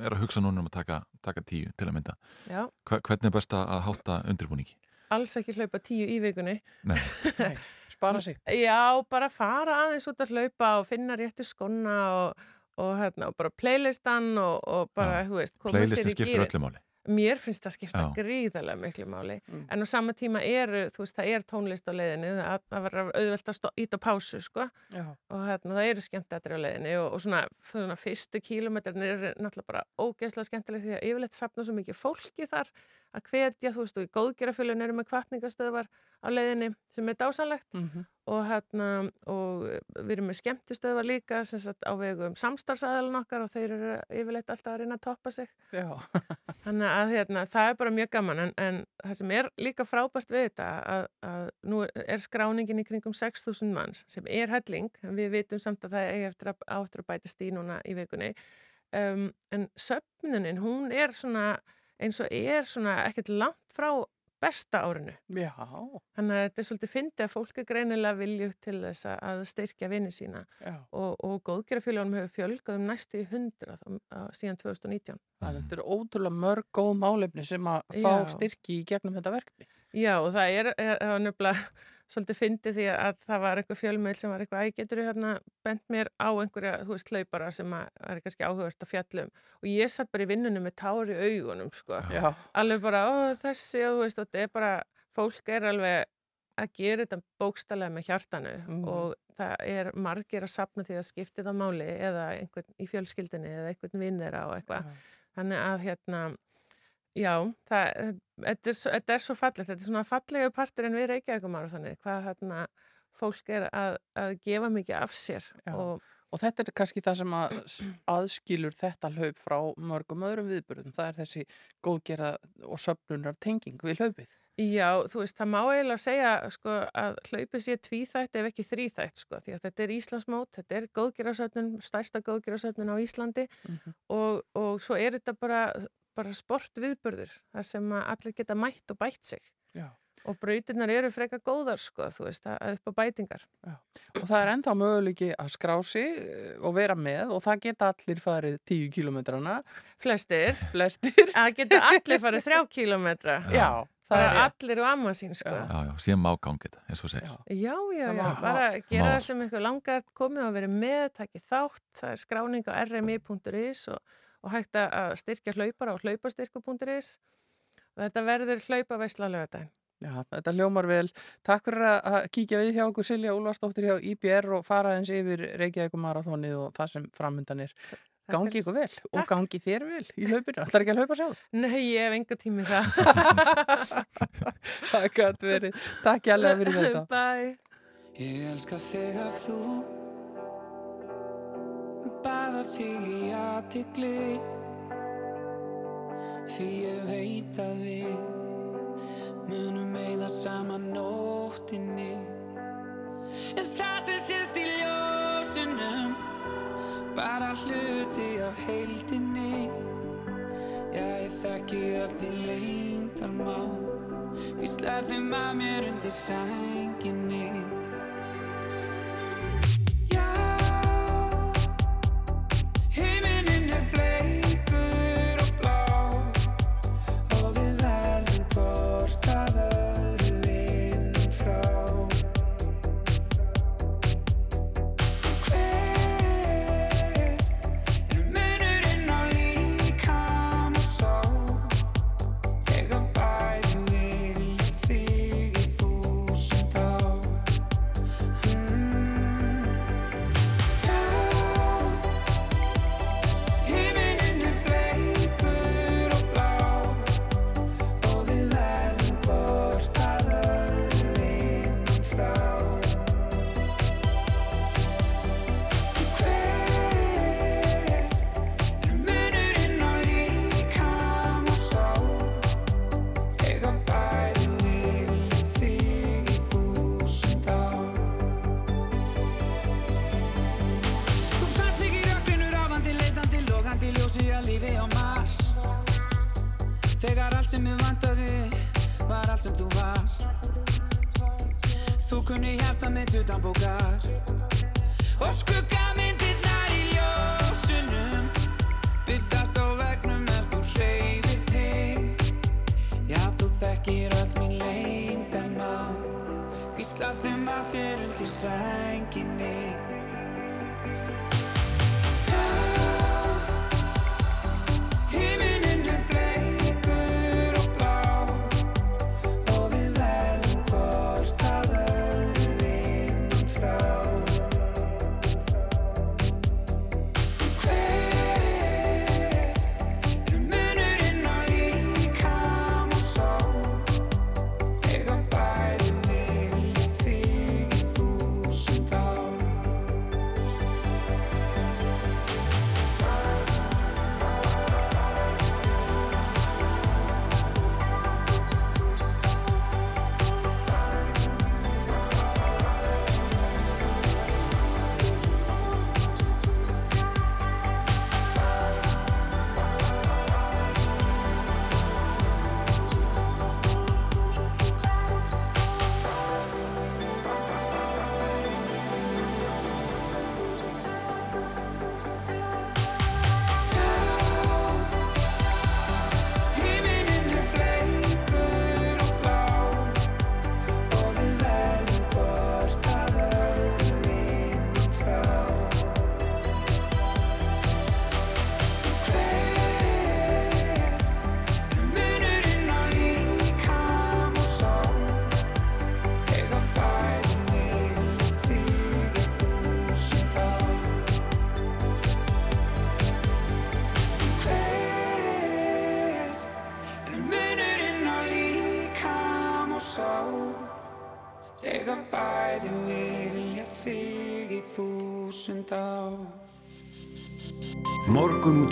er að hugsa núna um að taka, taka tíu til að mynda.
Já,
Hva, hvernig er best að hátta undirbúningi?
alls ekki hlaupa 10 í vikunni
Nei,
Nei, spara sig.
Já, bara fara aðeins út að hlaupa og finna réttu skonna og og, hérna, og bara playlistan og, og bara,
Já.
þú veist, koma sér í
skiptir
gýrin.
öllu máli.
Mér finnst það skipta
Já.
gríðarlega miklu máli
Mm.
en á sama tíma er, þú veist, það er tónlist á leiðinu að það verður auðvelt að íta pásu, sko
Já.
og hérna, það eru skemmtættri á leiðinu og, og svona, svona fyrstu kílometrin er náttúrulega bara ógeðslega skemmtileg því að yfirleitt sapna svo mikið fólki þar að hvetja, þú veist, og í góðgerafölun eru með kvartningastöðvar á leiðinni sem er dásanlegt
Mhm.
Og hérna og við erum með skemmtistöðvar líka sagt á vegum samstarfsæðalinn okkar og þeir eru yfirleitt alltaf að reyna að toppa sig
Já.
þannig að hérna, það er bara mjög gaman en, en það sem er líka frábært við þetta að, að nú er skráningin í kringum 6.000 manns sem er helling, við vitum samt að það er eftir að, á eftir að bætast í núna í vikunni um, en söfnunin, hún er svona eins og er svona ekkert langt frá besta árinu
Já.
Þannig að þetta er svolítið fyndið að fólk er greinilega vilju til þess að- styrkja vinni sína
Já.
og, og góðgerafélagunum hefur fjölgað um næstu í hundrað síðan 2019.
Það eru ótrúlega mörg góð málefni sem að fá
Já.
styrki í gegnum þetta verkefni.
Já og það er, er, er nefnilega svolítið fyndið því að það var eitthvað fjölmeil sem var eitthvað, æ, getur þú hérna bent mér á einhverja, þú veist, hlaupara sem er kannski áhugavert að fjallum og ég satt bara í vinnunum með tár í augunum, sko.
Já.
Alveg bara, þessi, og þú veist, og þetta er bara, fólk er alveg að gera þetta bókstallega með hjartanu
Mhm.
og það er margir að sapna því að skipti það máli eða einhvern í fjölskyldinni eða einhvern vinn þeirra og eitthvað. Þannig að hérna, já, það, þetta, er, þetta er svo fallegt, þetta er svona fallega partur en við Reykjavíkum ára þannig, hvað hérna fólk er að, að gefa mikið af sér og
Og þetta er kannski það sem að aðskilur þetta hlaup frá mörgum öðrum viðburðum. Það er þessi góðgera og söfnunar tenging við hlaupið.
Já, þú veist, það má eiginlega segja sko, að hlaupið sé tvíþætt ef ekki þríþætt, sko, því að þetta er Íslandsmót, þetta er góðgerasöfnun, stærsta góðgerasöfnun á Íslandi og, og svo er þetta bara, bara sportviðburður, þar sem að allir geta mætt og bætt sig.
Já.
Og brautirnar eru frekar góðar, sko, þú veist, að upp á bætingar.
Og það er ennþá möguleiki að skrá sig eh, og vera með og það geta allir farið 10 kilometrana.
Flestir.
Flestir.
Að geta allir farið þrjá kílometra.
Já,
það
það
er allir og amma sín, sko.
Já, já, síðan má gangið þetta, eins og segir.
Já, já, já, bara gera það sem ykkur langar komið og verið með, takið þátt, það er skráning á rmi.is og, og hægt að- að styrkja hlaupara á hlaupastyrku.is og þetta verður hlaupa veistla lögadaginn.
Já, þetta hljómar vel. Takk fyrir að- að kíkja við hjá okkur Silja Úlfarsdóttir hjá IBR og fara eins yfir Reykjavík marathónið og það sem framundan er. Gangi ykkur vel og
Takk.
gangi þér vel í hlaupinu. Ætlar ekki að hlaupa sjálf?
Nei, ég hef enga tími í það.
Það gæti verið. Takk ég alveg fyrir þetta.
Bye.
Baða þig í aðtikli Því ég veit að við Munum meða saman nóttinni. En það sem sést í ljósunum Bara hluti af heildinni. Já, ég þekki allt í lengdarmá Hvíslar þeim að mér undir sænginni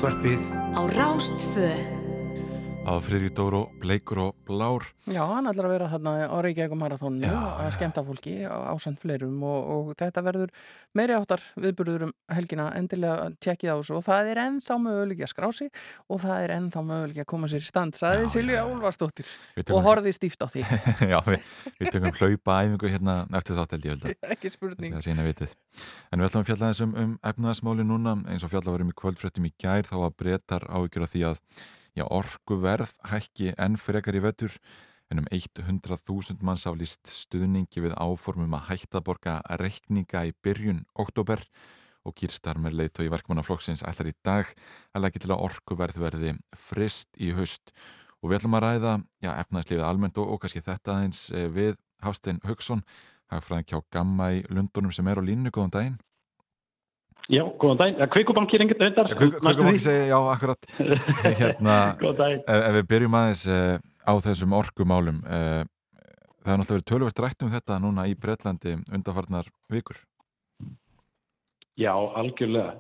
Morgunútvarpið
á Rástfö.
að Friðrik Dóró, bleikur og blár.
Já, hann ætlar að vera þarna á Reykjavík marathónu
Já,
að skemmta fólki á ásand fleirum og, og þetta verður meiri áttar viðburður um helgina. Endilega tjekkið á þessu og það er ennþá möguleik að skrá sig og það er ennþá möguleik að koma sér í stand Silja Úlfarsdóttir
Við tökum-
og horfið stíft á því
Já, við, við tökum hlaupa æfingu hérna eftir þátt held ég held að.
Ekki spurning.
Það sína vitið. En við ætlum að fjalla þessum um efnaðasmáli núna. Eins og fjalla varum í kvöldfréttum í gær þá að breytar áhyggjur af því að já, orkuverð hækki enn frekar í vettur en um 100.000 manns aflýst stuðningi við áformum að hætta að borga reikninga í byrjun oktober og kýrstarmer leiðtói verkmannaflokksins ætlar í dag að leggja til að orkuverð verði frist í haust og við ætlum að ræða já, efnaðslífið almennt og, og kannski þetta aðeins eh, við Hafstein Haugsson hagfræðin kjá Gamma í Lundunum sem er á línu, góðan daginn.
Já, góðan daginn. Ja, Kveikubanki er enginn auðvitað.
Kveikum segja, já, akkurat. Hérna,
Góðan daginn.
ef, ef við byrjum aðeins á þessum orkumálum, það er náttúrulega verið tölvöld rætt um þetta núna í Breitlandi undarfarnar vikur.
Já, algjörlega.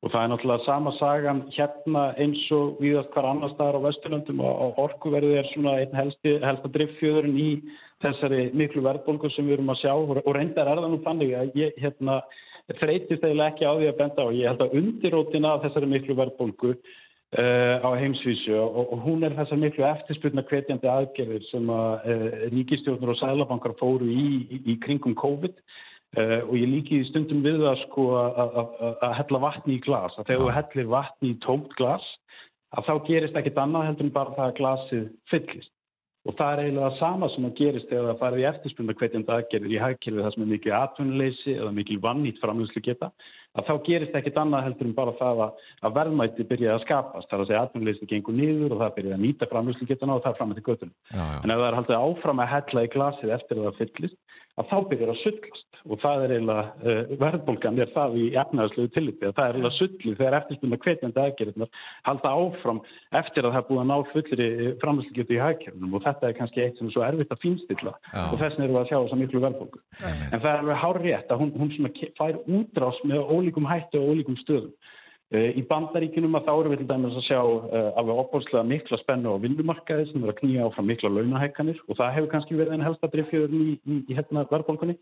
Og það er náttúrulega sama sagan hérna eins og viðast hvar annar staðar á Vesturlöndum og, og orkuverði er svona einn helsti, helsta driffjöðurinn í þessari miklu verðbólgu sem við erum að sjá og, reyndar er það nú þannig að ég hérna þreytist eiginlega ekki á því að benda á. Ég held að undirótina af þessari miklu verðbólgu uh, á heimsvísu og, og hún er þessar miklu eftirspurna hvetjandi aðgerðir sem að uh, ríkistjórnur og sælabankar fóru í, í, í kringum COVID Uh, og ég líki stundum við það sko að hella vatni í glas. Að þegar þú hellir vatni í tómt glas að þá gerist ekkit annað heldur en bara það að glasið fyllist og það er eiginlega það sama sem að gerist þegar það farið í eftirspunna hvetjandi aðgerðir í hagkerfið það sem er mikið atvinnuleysi eða mikið vannýtt framlýslu geta að þá gerist ekkit annað heldur en bara það að, að verðmætti byrja að skapast. Þar að segja atvinnuleysi gengur niður og það byrja að nýta framlýslu getana og það fram með til göttunum en ef það er haldið áfram að hella í glasið eftir að það fyllist að þá byrjar að sullast og það er eiginlega, uh, verðbólgan er það í efnaðarslegu tilliti að það er eiginlega sullið þegar eftirspunna hvetjandi aðgerðirnar halda áfram eftir að það er búið að ná fullir framherslugetu í hagkerfnum og þetta er kannski eitt sem er svo erfitt að fínstilla
Já.
og þess vegna erum við að sjá þessa miklu verðbólgu. En það er alveg hár rétt að hún, hún fær útrás með ólíkum hættu og ólíkum stöðum. Uh, í bandaríkinum að þá erum við til dæmis að sjá uh, alveg opbólslega mikla spennu á vinnumarkaði sem er að knýja áfram mikla launahækkanir og það hefur kannski verið en helsta driffjöðurinn í, í, í hérna verðbólkunni.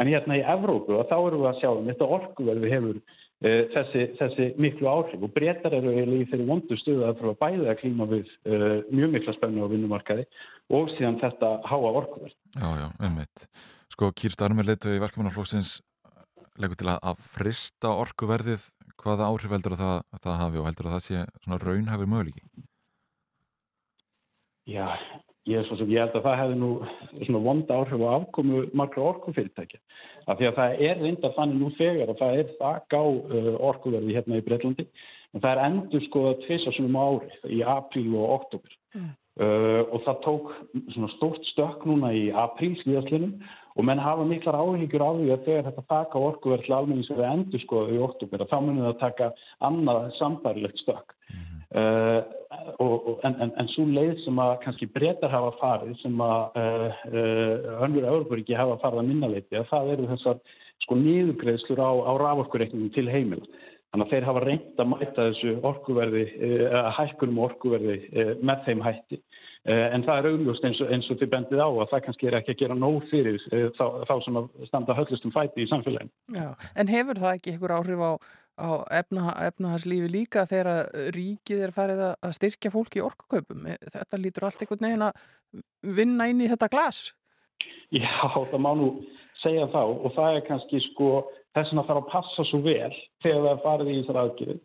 En hérna í Evrópu að þá erum við að sjá um þetta orkuverði hefur uh, þessi, þessi miklu áhrif og breytar eru eiginlega í þeirri vondu stuðu að þurfa bæði að klíma við uh, mjög mikla spennu á vinnumarkaði og síðan þetta háa orkuverð.
Já, já, ummitt. Sko, Kýr Starmer leitu í verkefnaflokksins leggur til að, að frista orkuverðið hvaða áhrif heldur að það, að það hafi og heldur að það sé svona raunhafur möguleiki?
Já, ég, svo sem, ég held að það hefði nú svona vonda áhrif á afkomu margra orkufyrirtækja. Af því að það er reynda þannig nú þegar að það er þakk á uh, orkuverði hérna í Breitlandi en það er endur skoða tvisa svona ári í apríl og oktober. Uh, og það tók svona stórt stökk núna í apríl síðastlinum og menn hafa miklar áhyggjur á því að þegar þetta taka orkuverð til almenning sem við endur skoða í oktober að þá munum það taka annað sambærilegt stökk. Uh, og, og, en, en, en svo leið sem að kannski breytar hafa farið sem að uh, uh, önnur Európaríki hafa farið að minna að það eru þessar sko nýðugreðslur á, á raforkureikningum til heimil þannig að þeir hafa reynd að mæta þessu orkuverði uh, hækkunum orkuverði uh, með þeim hætti en það er augljóst eins og, eins og þið bendið á að það kannski er ekki að gera nóg fyrir þá, þá sem að standa höllustum fæti í samfélaginu.
Já, en hefur það ekki einhver áhrif á, á efna, efnahagslífi líka þegar ríkið er farið að styrkja fólk í orkukaupum? Þetta lítur allt einhvern veginn að vinna inn í þetta glas?
Já, það má nú segja þá og það er kannski sko þess að þarf að passa svo vel þegar það er farið í þessar aðgjörð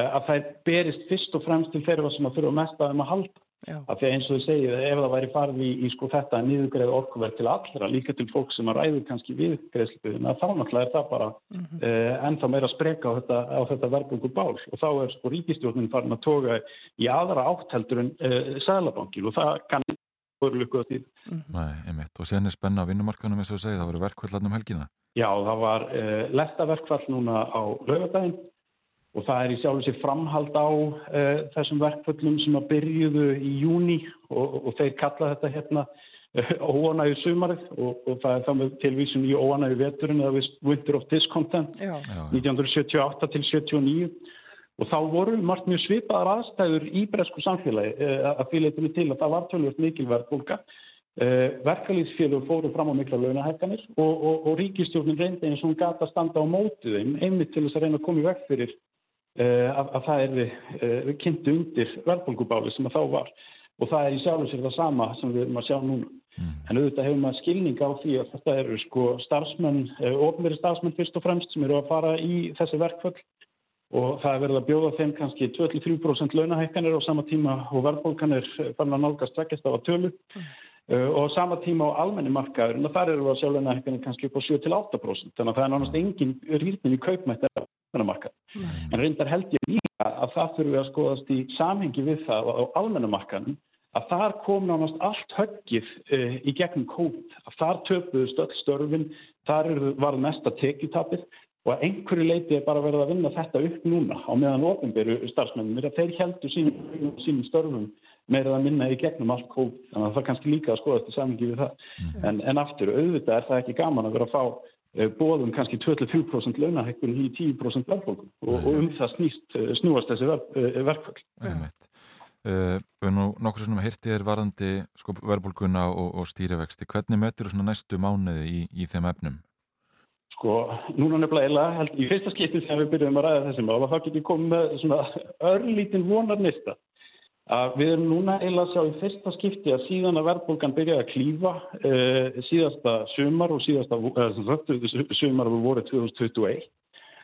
að það berist fyrst og fremst til þeirra sem að þurfa mest að þeim að halda.
Já.
Af því að eins og þið segið, ef það væri farið í, í sko þetta nýðugreið orkuverð til allra, líka til fólk sem að ræður kannski við greiðslubiðina, þá náttúrulega er það bara mm -hmm. uh, ennþá meira spreka á þetta, þetta verðbungu bál og þá er sko ríkistjórnin farin að toga í aðra átteldur en uh, sælabankin og það kann voru lukkuð á tíð.
Mm -hmm. Nei, einmitt. Og sen er spenna á vinnumarkanum eins og þú segið, það voru verkvöldarnum helgina.
Já, það var uh, lestaverkvall núna á lögadaginn og það er í sjálf sér framhald á uh, þessum verkföllum sem að byrjuðu í júni og, og þeir kalla þetta hérna uh, óanægu sumarið og, og það er þá með tilvísun í óanægu veturinn eða Winter of Discontent
Já.
1978 til 79 og þá voru margt mjög svipaðar aðstæður í bresku samfélagi uh, að því leitinu til að það var tölvöld mikilvæg bólka. Uh, Verkalýsfélög fóru fram á mikla launahækkanir og, og, og ríkistjórnin reyndi eins og hún gata að standa á mótið þeim einmitt til þess að reyna að koma í veg fyrir að, að það er kynntu undir verðbólgubáli sem að þá var og það er í sjálf og sér það sama sem við erum að sjá núna. Mm. En auðvitað hefur maður skilning á því að þetta eru sko starfsmenn, ofnveri starfsmenn fyrst og fremst sem eru að fara í þessi verkföll og það er verið að bjóða þeim kannski 23% launahækkanir á sama tíma og verðbólkanir fann að nálgast tveggjast á að tölu mm. Uh, og sama tíma á almenni markaður en þar eru að sjá launahækkanir kannski upp á 7-8% þannig að það er nánast engin rýrnin í kaupmætt en almenna markað. En reyndar held ég líka að það þurfum við að skoðast í samhengi við það á almenna markaðin að þar kom nánast allt höggið uh, í gegnum COVID, að þar töpuðust öll störfin, þar var mesta tekjutapið og að einhverju leiti er bara verið að vinna þetta upp núna á meðan ofinberu starfsmennir að þeir heldur sínum, sínum störfum meirað að minna í gegnum allt COVID, þannig að það er kannski líka að skoða þetta samingi við það. Mm. En, en aftur, auðvitað er það ekki gaman að vera að fá uh, bóðum kannski 23% launahækkun í 10% verðbólkum og, og um það snýst, uh, snúast þessi ver, verkvöld.
Uh, við nú nokkur sem hirtið er varandi sko, verðbólguna og, og stýrivexti hvernig mötur þú næstu mánuði í, í þeim efnum?
Sko, núna nefnilega held í fyrsta skipti sem við byrjum að ræða þessi mál og þá getur við komið með svona örlítinn vonar nýsta að við erum núna eiginlega að sjá í fyrsta skipti að síðan að verðbólgan byrjaði að klífa uh, síðasta sumar og síðasta uh, sumar við voru 2021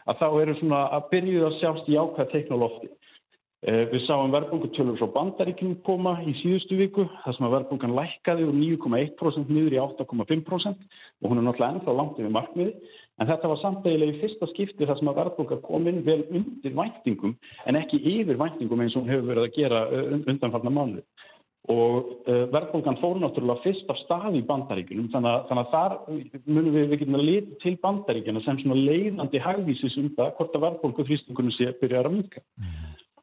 að þá eru svona að byrjuði að sjást í ákvæð teknolófti Eh, við sáum verðbólgutölur frá bandaríkjum koma í síðustu viku þar sem að verðbólgan lækkaði úr 9,1% niður í 8,5% og hún er náttúrulega ennþá langt yfir markmiði en þetta var samtægilega í fyrsta skipti þar sem að verðbólga kom inn vel undir væntingum en ekki yfir væntingum eins og hún hefur verið að gera undanfarnar mánu og verðbólgan fór náttúrulega fyrst af stað í bandaríkunum þannig þannig að þar munum við, við getum að leta til bandaríkjana sem svona leiðandi hægvísis um það hvort að verðbólgu þrýstingunum sé byrjar að minka. Mm.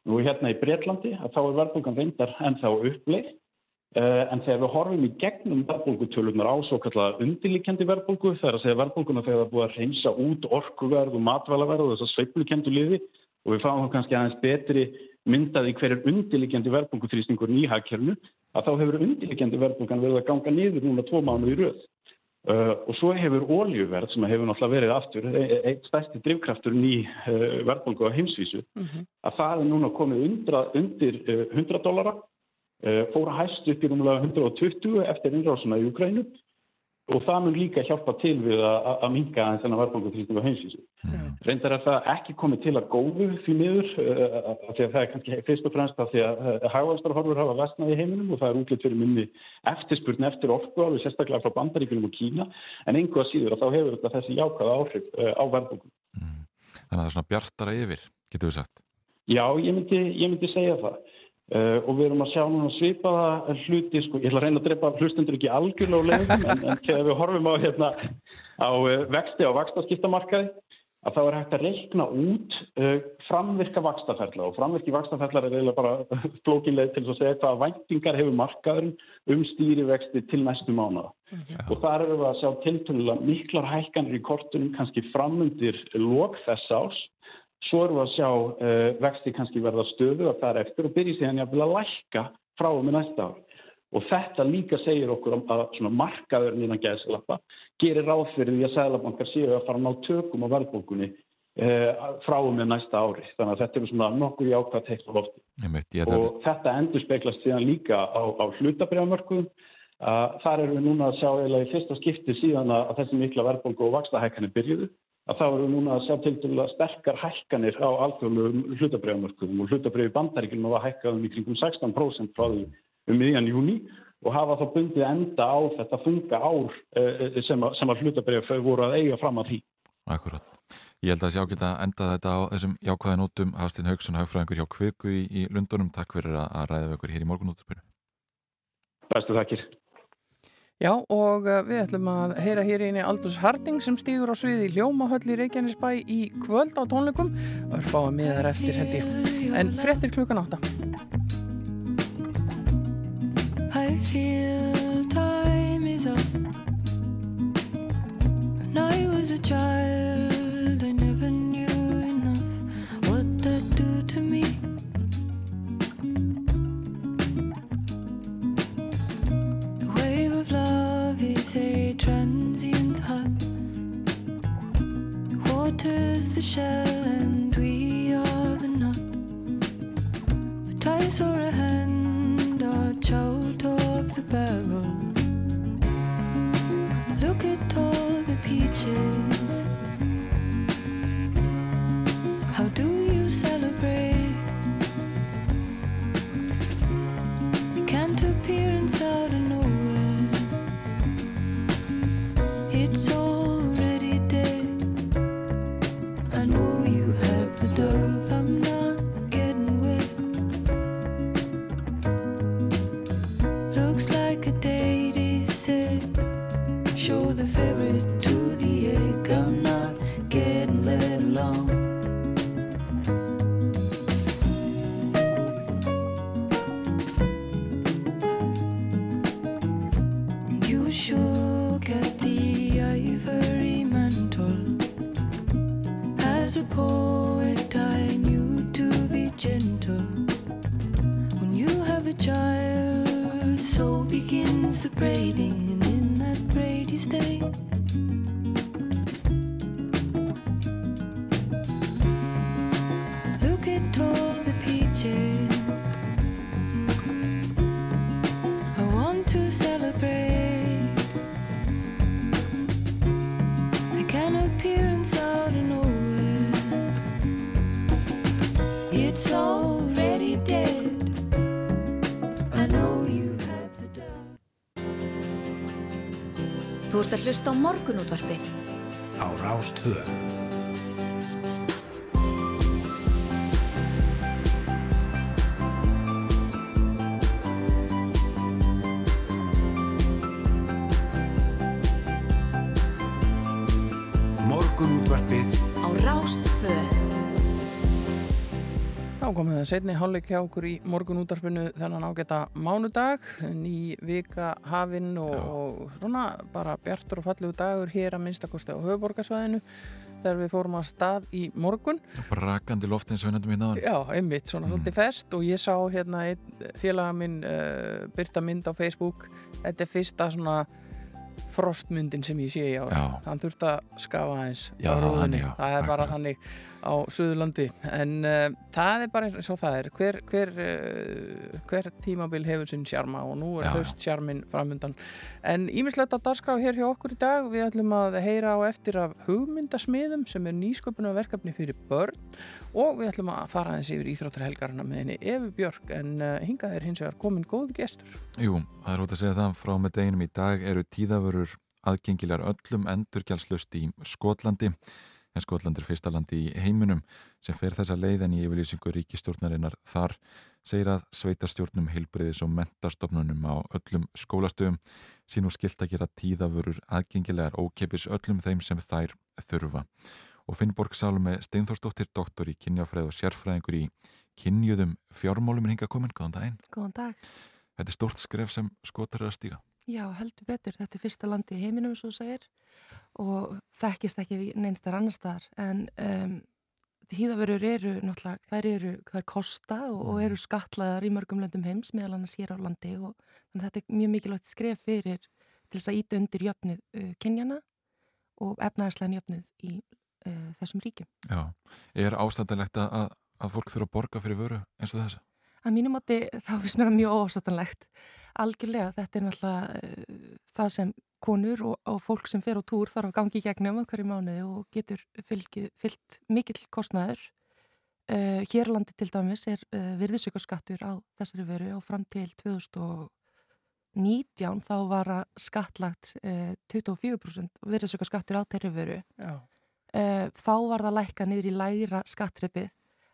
Nú hérna í Breitlandi að þá er verðbólgan reyndar en þá uppleið uh, en þegar við horfum í gegnum verðbólgutölunar á svo kallar undirlíkjandi verðbólgu þegar að segja verðbólguna þegar það er búið að reynsa út orkuverð og matvælaverð og þess að sveiplukendu liði og við fáum kannski aðeins betri myndaði hverjur undirlíkjandi verðbólguþrýstingur nýhagkernu að þá hefur undirlíkjandi verðbólgan verið að ganga niður núna tvo mánu í röð. Uh, og svo hefur óljuverð sem hefur náttúrulega verið aftur eitt stærsti drivkraftur ný uh, verðbólgu á heimsvísu mm -hmm. að það er núna komið undra, undir uh, 100 dólara fóra hæst upp í númulega 120 eftir innrásuna í Ukrænu og það mun líka hjálpa til við að minga þennan verðbólguþrýsting á heimsvísu. Mm. Reyndar er það ekki komið til að góðu því miður uh, af því að það er kannski fyrst og fremst af því að uh, hagvæðstarhorfur hafa vestnað í heiminum og það er útlitt fyrir minni eftirspurn eftir orku alveg sérstaklega frá bandaríkunum og Kína en einhvað síður að þá hefur þetta þessi jákaða áhrif á verðbólgum. Mm.
Þannig að það er svona bjartara yfir, getur við sagt?
Já, ég myndi, ég myndi segja það. Uh, og við erum að sjá núna svipaða hluti, sko, ég ætla að reyna að drepa hlustundur ekki algjörlega á leiðum, en, en þegar við horfum á, hérna, á uh, vexti á vakstaskiptamarkaði, að þá er hægt að reikna út uh, framvirka vakstaferðla og framvirki vakstaferðlar er eiginlega bara flókinleið til að segja hvaða væntingar hefur markaðurinn um stýrivexti til næstu mánuða. -hmm. Og þar erum við að sjá tiltunlega miklar hækkanir í kortunum kannski framundir lók þess árs Svo erum við að sjá uh, vexti kannski verða stöðu að það er eftir og byrji síðan að lækka frá og með næsta ár. Og þetta líka segir okkur að markaðurinn innan gæðslappa gerir ráð fyrir því að sæðlabankar séu að fara að ná tökum á verðbólkunni uh, frá og með næsta ári. Þannig að þetta eru svona nokkur í ákvæða tekst á lofti. Og þetta endur speklast síðan líka á, á hlutabriðamörkuðum. Uh, þar erum við núna að sjá eða í fyrsta skipti síðan að þessi mikla verðbólku og vakstahækkanir byrjuðu að þá eru núna að sjá til dæla sterkar hækkanir á alþjóðlegum hlutabreyðamörkum og hlutabreyði bandaríkjum var hækkað um í kringum 16% frá því um miðjan júni og hafa þá bundið enda á þetta funga ár eh, sem að, að hlutabreyði voru að eiga fram að því.
Akkurat. Ég held að þessi ágæta enda þetta á þessum jákvæðanótum Hafstinn Haugsson, hagfræðingur hjá Kviku í, í Lundunum. Takk fyrir að ræða við okkur hér í morgunótturpinu.
Bestu takkir.
Já og eh, við ætlum að heyra hér eini Aldus Harding sem stýgur á sviði Ljómahöll í Reykjanesbæ í kvöld á tónleikum. Og er fáið með þar eftir held ég. En frettir klukkan átta. I feel time is up. When I was a child I never knew enough What that do to me a transient hut.
The water's the shell, and we are the nut. A twice or a hand are out of the barrel. Look at all the peaches. Braiding, and in that braid you stay.
Ert að hlusta á morgunútvarpið.
Á Rástvö.
Setni hálfleik hjá okkur í morgunútarpinu þennan ágæta mánudag, ný vika hafinn og, og svona bara bjartur og fallegu dagur hér að minnstakosti á höfuborgarsvæðinu þegar við fórum að stað í morgun.
Brakandi loft eins og við nefndum í náðan.
Já, einmitt, svona svolítið fest og ég sá hérna einn félaga minn uh, byrta mynd á Facebook. Þetta er fyrsta svona frostmyndin sem ég sé í ár.
Já.
Hann þurfti að skafa aðeins
Já, þannig, já,
Það er bara þannig á Suðurlandi. En uh, það er bara eins og það er. Hver, hver, uh, hver tímabil hefur sinn sjarma og nú er haust sjarmin framundan. En ímislegt á dagskrá hér hjá okkur í dag. Við ætlum að heyra á eftir af hugmyndasmiðum sem er nýsköpuna verkefni fyrir börn og við ætlum að fara aðeins yfir íþróttarhelgarna með henni Efu Björk en uh, hingað er hins vegar komin góð gestur.
Jú, það er út að segja það frá með deginum í dag eru tíðavörur aðgengilegar öllum endurgjaldslust í Skotlandi en Skotland er fyrsta landi í heiminum sem fer þessa leið en í yfirlýsingu ríkistjórnarinnar þar segir að sveitarstjórnum heilbriðis og mentastofnunum á öllum skólastöðum sín og skilt að gera tíðavörur aðgengilegar ókepis öllum þeim sem þær þurfa. Og Finnborg Salome Steinþórsdóttir, doktor í kynjafræð og sérfræðingur í kynjuðum fjármálum er hinga komin, góðan daginn.
Góðan dag.
Þetta er stórt skref sem skotar er að stíga.
Já, heldur betur. Þetta er fyrsta landi í heiminum, svo segir, og þekkist ekki neinstar annar staðar. En um, hýðavörur eru náttúrulega, þær eru, þær kosta og, og eru skatlaðar í mörgum löndum heims, meðal annars hér á landi og þetta er mjög mikilvægt skref fyrir til þess að íta undir jöfnuð uh, kynjana og efnaðarslegin jöfnuð í uh, þessum ríkjum.
Já, er ástændilegt að, að fólk þurfa að borga fyrir vöru eins og þessa?
Að mínum átti þá finnst mér það mjög ósátanlegt. Algjörlega, þetta er náttúrulega uh, það sem konur og, og fólk sem fer á túr þarf að gangi í gegnum að hverju mánuði og getur fylgið, fyllt mikill kostnæður. Uh, Hérlandi til dæmis er uh, virðisaukarskattur á þessari veru og fram til 2019 þá var að skattlagt uh, 24% virðisaukarskattur á þeirri veru. Þá var það lækka niður í lægra skattrippið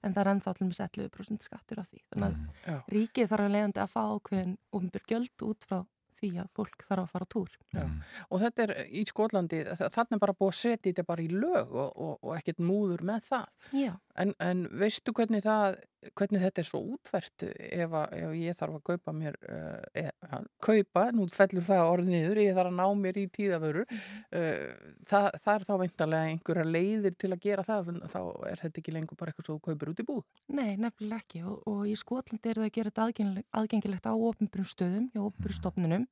en það er ennþá til með 11% skattur á því. Þannig að
Já.
ríkið þarf að leiðandi að fá ákveðin ofnbyr gjöld út frá því að fólk þarf að fara túr.
Já. Og þetta er í Skotlandi, þannig er bara búið að setja þetta bara í lög og, og, og ekkert múður með það. En, en veistu hvernig, það, hvernig þetta er svo útvært ef, að, ef ég þarf að kaupa mér, uh, e, kaupa, nú fellur það orðið niður, ég þarf að ná mér í tíðavörur, uh, það, það er þá veintalega einhverja leiðir til að gera það, þá er þetta ekki lengur bara eitthvað svo þú kaupir út í búð.
Nei, nefnilega ekki og, og í Skotlandi er það að gera þetta aðgengilegt, aðgengilegt á ofnbjörnum stöðum, hjá ofnbjörnum stofnunum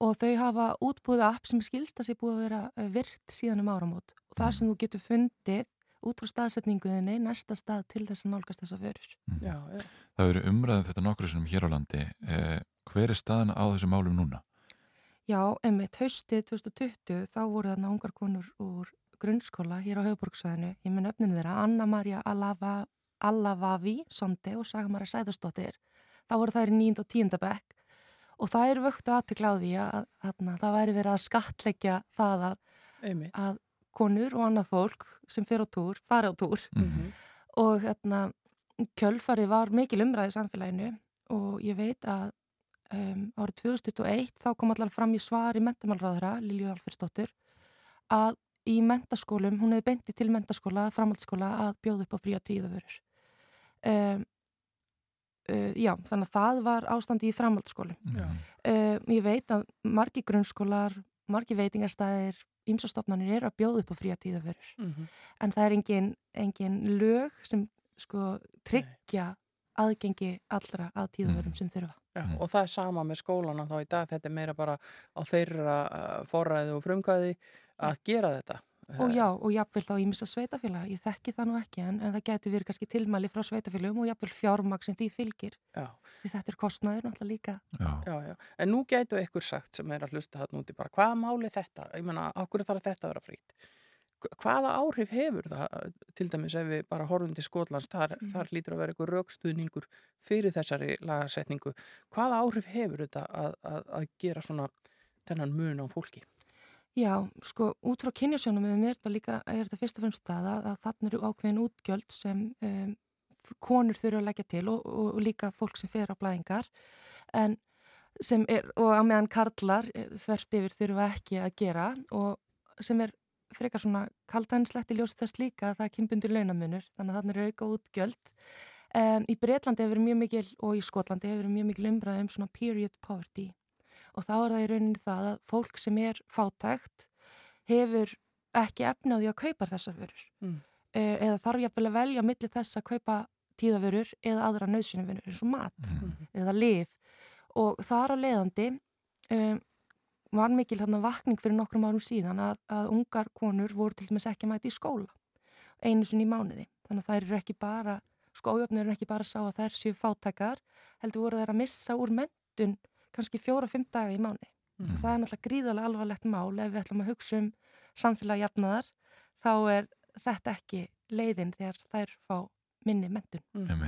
og þau hafa útbúið app sem skilst að sé búið að vera eh, virt síðan um áramót og það sem þú getur fundið út frá staðsetninguðinni næsta stað til þess að nálgast þessa förur.
Mhm.
Já, já.
Það eru umræðum þetta nokkru sinum hér á landi. Eh, hver er staðan á þessu málum núna?
Já, emmitt, haustið 2020 þá voru þarna ungar konur úr grunnskóla hér á höfuborgsvæðinu, ég minn öfninu þeirra, Anna-Maria Alava, Alavavi Sonde og Sagamara Sæðarsdóttir. Þá voru þær í nýjund og tíundabekk og það eru vöktu aðtökla á því að, að, að það væri verið að skatleggja það að, að konur og annað fólk sem fyrir á túr, fari á túr
mm -hmm.
og hérna, kjölfarið var mikil umræðið samfélaginu og ég veit að um, árið 2021 þá kom allar fram í svar í mentamálraðara, Lilju Alfersdóttir, að í mentaskólum, hún hefði beinti til mentaskóla, framhaldsskóla að bjóða upp á fría tríðavörur. Um, uh, já, þannig að það var ástandi í framhaldsskólum.
Mhm.
Um, ég veit að margi grunnskólar, margi veitingarstæðir, ímsastofnanir eru að bjóða upp á fría tíðavörur.
Mm -hmm.
En það er engin, engin lög sem sko tryggja aðgengi allra að tíðavörum sem þurfa.
Já, og það er sama með skólana þá í dag, þetta er meira bara á þeirra uh, forræði og frumkvæði að gera þetta.
Og já, og jáfnvel þá ímissa sveitafélag, ég þekki það nú ekki en, en það getur verið kannski tilmæli frá sveitafélagum og jáfnvel fjármag sem því fylgir.
Já.
Því þetta er kostnaður náttúrulega líka.
Já.
já, já. En nú getur ykkur sagt sem er að hlusta þarna úti bara, hvaða máli þetta? Ég menna, okkur þarf þetta að vera frýtt? Hvaða áhrif hefur það, til dæmis ef við bara horfum til Skotlands, þar, mm. þar lítur að vera ykkur raukstuðningur fyrir þessari lagasetningu. Hvaða áhrif hefur þetta að, að, að gera svona þennan mun á fólki?
Já, sko, út frá kynjasjónum mér þetta líka er þetta fyrst og fremst staða að þannig eru ákveðin útgjöld sem um, konur þurfa að leggja til og, og, og líka fólk sem fer á blæðingar en sem er, og að meðan karlar þvert yfir þurfa ekki að gera og sem er frekar svona kaldanslegt í ljósi þess líka að það er kynbundur launamunur, þannig að þannig eru auka útgjöld. Um, í Breitlandi hefur mjög mikil og í Skotlandi hefur mjög mikil umræð um svona period poverty og þá er það í rauninni það að fólk sem er fátækt hefur ekki efnaði að kaupa þessar vörur
mm.
uh, eða þarf ég að velja millir þess að kaupa tíðavörur eða aðra nöðsynavörur eins og mat
Mm.
eða liv og þar á leiðandi um, var mikil þarna vakning fyrir nokkrum árum síðan að, að ungar konur voru til dæmis ekki að mæta í skóla einu sinni í mánuði þannig að þær eru ekki bara skójöfnur eru ekki bara að sá að þær séu fátækar heldur voru þær að missa úr mentun kannski fjóra-fimm daga í mánuði
Mm.
og það er náttúrulega gríðarlega alvarlegt mál ef við ætlum að hugsa um samfélag jafnaðar þá er þetta ekki leiðin þegar þær fá minni mentun.
Um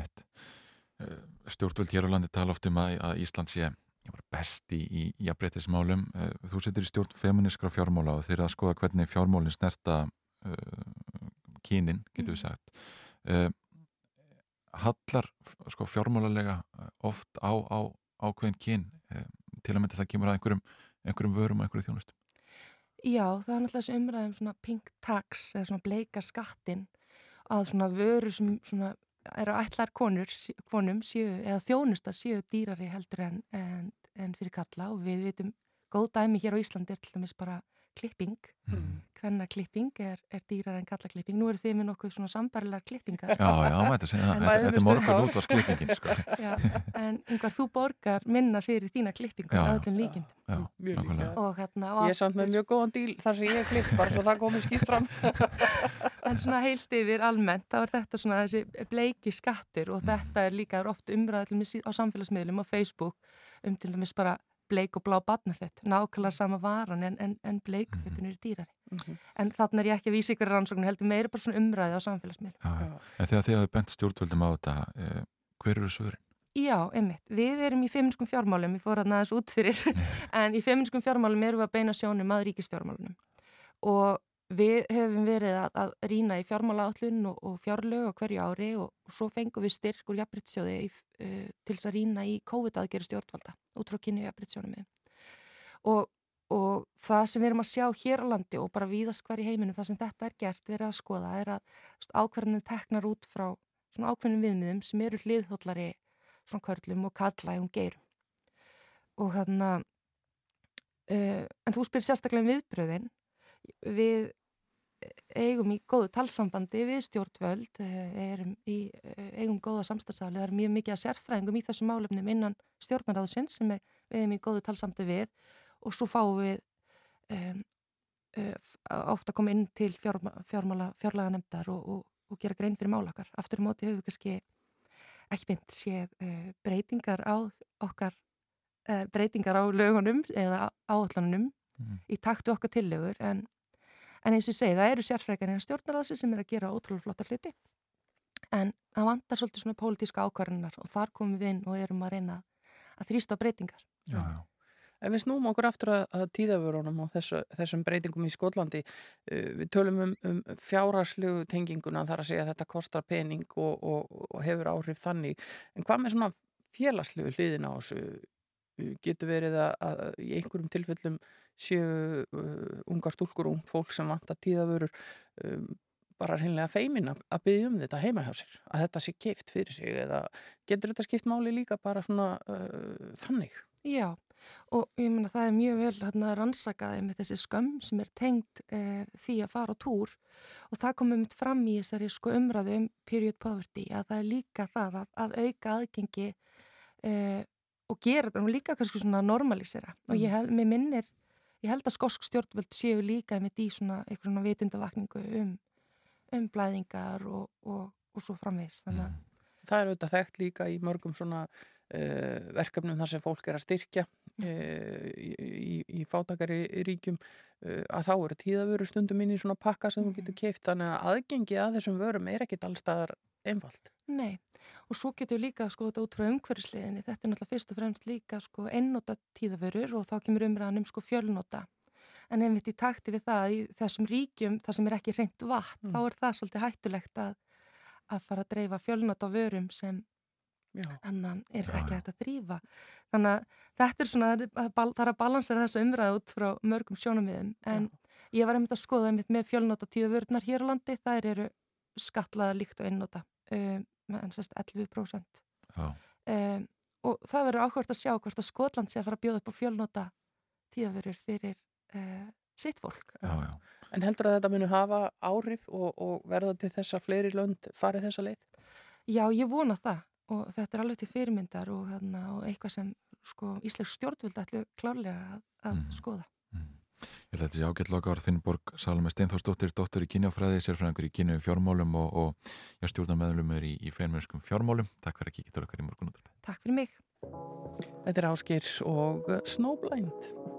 Stjórnvöld hér á landi tala oft um að, að Ísland sé best í, í jafnbreytismálum. Þú setur í stjórn feministkra fjármála og þeir að skoða hvernig fjármálinn snerta uh, kynin, getur við sagt. Uh, hallar sko, fjármálalega oft á, á ákveðin kyn uh, til að mynda það kemur að einhverjum, einhverjum vörum og einhverju þjónustu?
Já, það er náttúrulega þessi umræðum svona pink tax eða svona bleika skattin að svona vöru sem svona eru ætlar konur, konum séu, eða þjónusta séu dýrari heldur en, en, en fyrir kalla og við vitum góð dæmi hér á Íslandi er til dæmis bara klipping,
mm.
Hvenna klipping er, er dýrar en kalla klipping. Nú eru þið með nokkuð svona sambarilegar klippingar.
Já, já, mætti segja það. Þetta, þetta er morgun útvarsklippingin, sko.
Já, en einhver þú borgar minna fyrir þína klippingu á öllum líkindum.
Já,
mjög líka.
Og hérna...
Og ég er samt með mjög góðan díl þar sem ég klipp bara svo það komið skýrt fram.
en svona heilt yfir almennt, þá er þetta svona þessi bleiki skattur og þetta er líka oft umræðið á samfélagsmiðlum á Facebook um til dæmis bara bleik og blá badnarhlut, nákvæmlega sama varan en, en, en bleikfötun eru dýrari. Mm -hmm. En þannig er ég ekki að vísa ykkur rannsóknu, heldur meira bara svona umræði á samfélagsmiðlum.
Já, já. En þegar þið hafið bent stjórnvöldum á þetta, eh, hver eru svörin?
Já, einmitt. Við erum í feminskum fjármálum, ég fór að næðast út fyrir, en í feminskum fjármálum erum við að beina sjónum að ríkisfjármálunum. Og við höfum verið að, að rýna í fjármálaállun og, og fjárlög á hverju ári og, og svo fengum við styrk úr jafnbryttsjóði uh, til þess að rýna í COVID-aðgeri stjórnvalda út frá kynni jafnbryttsjónum. Og, og það sem við erum að sjá hér á landi og bara víðast hver í heiminum, það sem þetta er gert, erum að skoða, er að ákverðinu teknar út frá svona ákveðnum viðmiðum sem eru hliðhóllari svona körlum og kallægum geirum. Og þannig að, uh, en þú spyr sérstaklega um viðbröðin, við eigum í góðu talsambandi við stjórnvöld, erum í, eigum góða samstagsafli, það er mjög mikið að sérfræðingum í þessu málefnum innan stjórnaráðsins sem við eigum í góðu talsambandi við og svo fáum við um, uh, ofta koma inn til fjárlaga nefndar og, og, og gera grein fyrir málakar. Aftur í móti höfum við kannski ekki mynd séð uh, breytingar á okkar uh, breytingar á lögunum eða áallanunum mm. í taktu okkar tillögur en, en eins og segi það eru sérfrækjarnir stjórnaráðsi sem er að gera ótrúlega flotta hluti en það vandar svolítið svona pólitíska ákvarðunar og þar komum við inn og erum að reyna að þrýsta breytingar.
Já, já. Ef við snúum okkur aftur að, að tíðavörunum og þessu, þessum breytingum í Skotlandi, uh, við tölum um, um fjárarslegu tenginguna þar að segja að þetta kostar pening og, og, og hefur áhrif þannig. En hvað með svona félagslegu hliðin á þessu? Getur verið að, að í einhverjum tilfellum séu uh, unga stúlkur og ung fólk sem vantar tíðavörur um, bara hreinlega feimin að byggja um þetta heima hjá sér, að þetta sé keift fyrir sig eða getur þetta skipt máli líka bara svona uh, þannig?
Já, og ég meina það er mjög vel hérna, rannsakaði með þessi skömm sem er tengt uh, því að fara á túr og það komum fram í þessari sko umræðu um period poverty að það er líka það að, að auka aðgengi uh, og gera þetta og líka kannski svona normalísera mm. og ég mm. held, mér minnir, ég held að skosk stjórnvöld séu líka með því svona eitthvað svona vitundavakningu um um blæðingar og, og, og svo framvegis þannig að
mm. Það er auðvitað þekkt líka í mörgum svona uh, verkefnum þar sem fólk er að styrkja uh, í, í, í fátakari ríkjum uh, að þá eru tíðavöru stundum inn í svona pakka sem þú getur keift þannig að aðgengi að þessum vörum er ekkit allstaðar einfalt.
Nei, og svo getur líka sko þetta út frá umhverfisliðinni, þetta er náttúrulega fyrst og fremst líka sko ennóta tíðavörur og þá kemur umræðan um sko fjölnóta en einmitt í takti við það í þessum ríkjum, það sem er ekki reynd vatn, mm. þá er það svolítið hættulegt að, að fara að dreifa fjölnot á vörum sem annan er já, ekki hægt að drífa. Þannig að þetta er svona, það er að balansera þessu umræð út frá mörgum sjónumviðum, en já. ég var einmitt að skoða einmitt með fjölnot á tíu vörurnar hér á landi, það eru skatlaða líkt og einnota, um, en sérst 11%. Um, og það verður áhvert að sjá hvort að Skotland sé að fara að bjóða upp á fjölnota tíðavörur fyrir uh, sitt fólk.
Já, já.
En heldur að þetta munu hafa áhrif og, og verða til þess að fleiri lönd farið þessa leið?
Já, ég vona það og þetta er alveg til fyrirmyndar og, hérna, og eitthvað sem sko, Íslegs stjórnvöld ætlu klárlega að, að mm. skoða.
Ég ætla að þetta sé ágætt loka ára Finnborg Salome Steinforsdóttir, dóttur í kynjáfræði, sérfræðingur í kynju fjármálum og, og stjórnarmeðlumur í, í feinmjörskum fjármálum. Takk fyrir að kíkja til okkar í morgunúttarpi.
Takk fyrir mig.
Þetta er Áskir og Snowblind.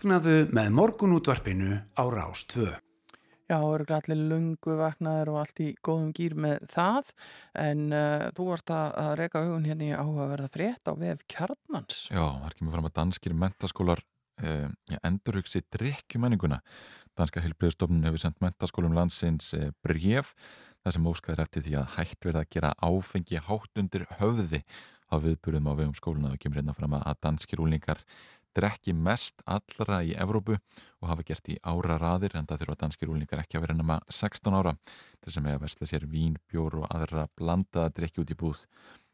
Vaknaðu með morgunútvarpinu á Rás 2.
Já, eru allir lungu vaknaður og allt í góðum gýr með það en uh, þú varst að, að reyka hugun hérna í áhugaverða frétt á vef kjarnans.
Já, það kemur fram að danskir mentaskólar eh, endurhugsi drikkjumenninguna. Danska heilblíðustofnun hefur sendt mentaskólum landsins eh, bref þar sem óskaður eftir því að hægt verða að gera áfengi hátt undir höfði á viðburðum á vegum skóluna og kemur hérna fram að danskir úlingar drekki mest allra í Evrópu og hafa gert í ára raðir en það þurfa danskir úlingar ekki að vera nema 16 ára til sem hefur versla sér vín, bjór og aðra blandaða drekki út í búð.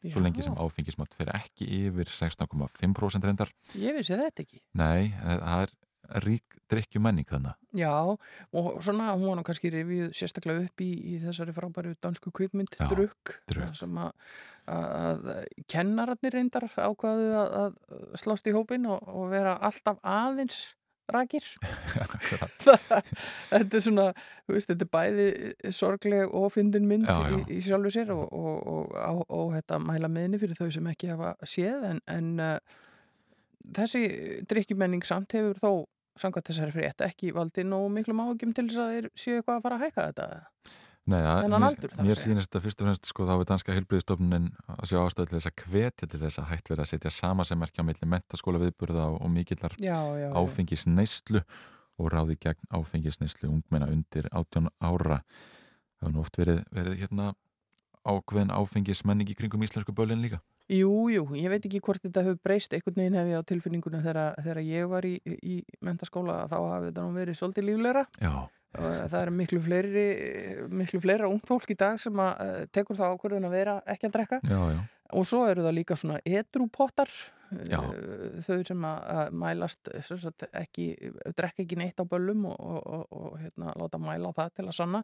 Svo lengi sem áfengismat fer ekki yfir 16,5% reyndar.
Ég vissi þetta ekki.
Nei, það er rík drikkju menning þannig
Já, og svona hún var nú kannski revið sérstaklega upp í, í þessari frábæru dansku kvikmynd
Já,
Drukk
Drukk.
sem að, að kennararnir reyndar ákvaðu að, að slást í hópin og, og vera alltaf aðeins rakir þetta er svona veist, þetta er bæði sorgleg og fyndin mynd
Já, já.
Í, í sjálfu sér og, og, og, og, þetta mæla meðni fyrir þau sem ekki hafa séð en, en uh, þessi drikkjumenning samt hefur þó samkvæmt þessari frétt ekki valdið nógu miklu mágjum til þess að þeir séu eitthvað að fara að hækka þetta?
Nei, að,
aldur,
mér sýnist þetta fyrst og fremst sko þá er danska heilbriðstofnunin að sjá ástöðu til þess að hvetja til þess að hægt verið að setja sama sem merkja á milli mentaskóla viðburða og, og mikillar
já, já.
áfengisneislu og ráði gegn áfengisneislu ungmenna undir 18 ára. Það er nú oft verið, verið hérna ákveðin áfengismenning í kringum íslensku bölin líka
Jú, jú, ég veit ekki hvort þetta hefur breyst. Einhvern veginn hef ég á tilfinningunum þegar, ég var í, í mentaskóla þá hafi þetta nú verið svolítið lífleira
Já,
og það er miklu fleiri miklu fleira ung fólk í dag sem að eh, tekur það ákvörðun að vera ekki að drekka.
Já, já,
og svo eru það líka svona edrúpottar
Já.
þau sem að, mælast sagt, ekki, drekka ekki neitt á böllum og, og, og, og hérna, láta mæla það til að sanna.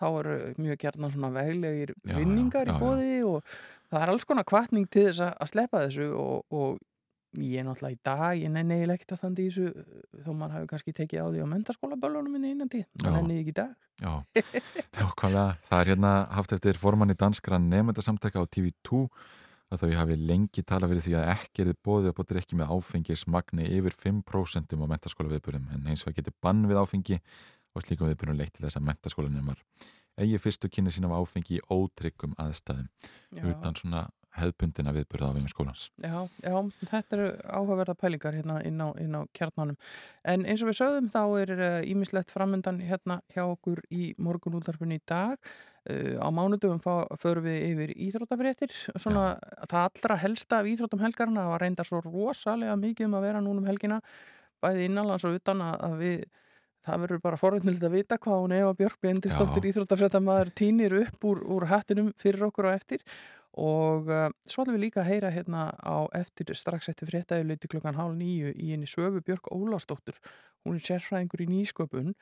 Þá eru mjög gerna svona veglegir vinningar í bóði og það er alls konar kvartning til þess að, að sleppa þessu og, og ég er náttúrulega í dag, ég nenni eiginlega ekkert að standa í þessu þó maður hafi kannski tekið á því á mentaskóla böllunum minni innan tíð, maður nenni ekki í dag.
Já. Nákvæmlega, það er hérna haft eftir formanni danskra nefndasamtaka á TV2 að þau hafi lengi talað fyrir því að ekki erið bóðið upp á drikki með áfengismagni yfir 5% á mentaskóla viðbyrjum en eins og að geti bann við áfengi og slíkum viðbyrjum leitt til þess að mentaskólanemar eigi fyrstu kynni sín af áfengi í ótryggum aðstæðum
Já.
utan svona hefðbundina viðbyrða á vegum skólans
Já, já, þetta eru áhugaverða pælingar hérna inn á, inn á kjarnanum. En eins og við sögðum þá er ímislegt framöndan hérna hjá okkur í morgunútarpunni í dag. Uh, á mánudöfum förum við yfir íþróttafréttir. Svona það allra helsta af íþróttum helgarna var reyndar svo rosalega mikið um að vera núna um helgina, bæði innanlands og utan að, að við Það verður bara forvitnild að vita hvað hún Eva Björk Bendistóttir íþróttafréttamaður týnir upp úr, úr hattinum fyrir okkur og eftir. Og uh, svo ætlum við líka að heyra hérna á eftir strax eftir fréttaðileiti klokkan hálf nýju í henni Söfu Björk Ólástóttur hún er sérfræðingur í nýsköpun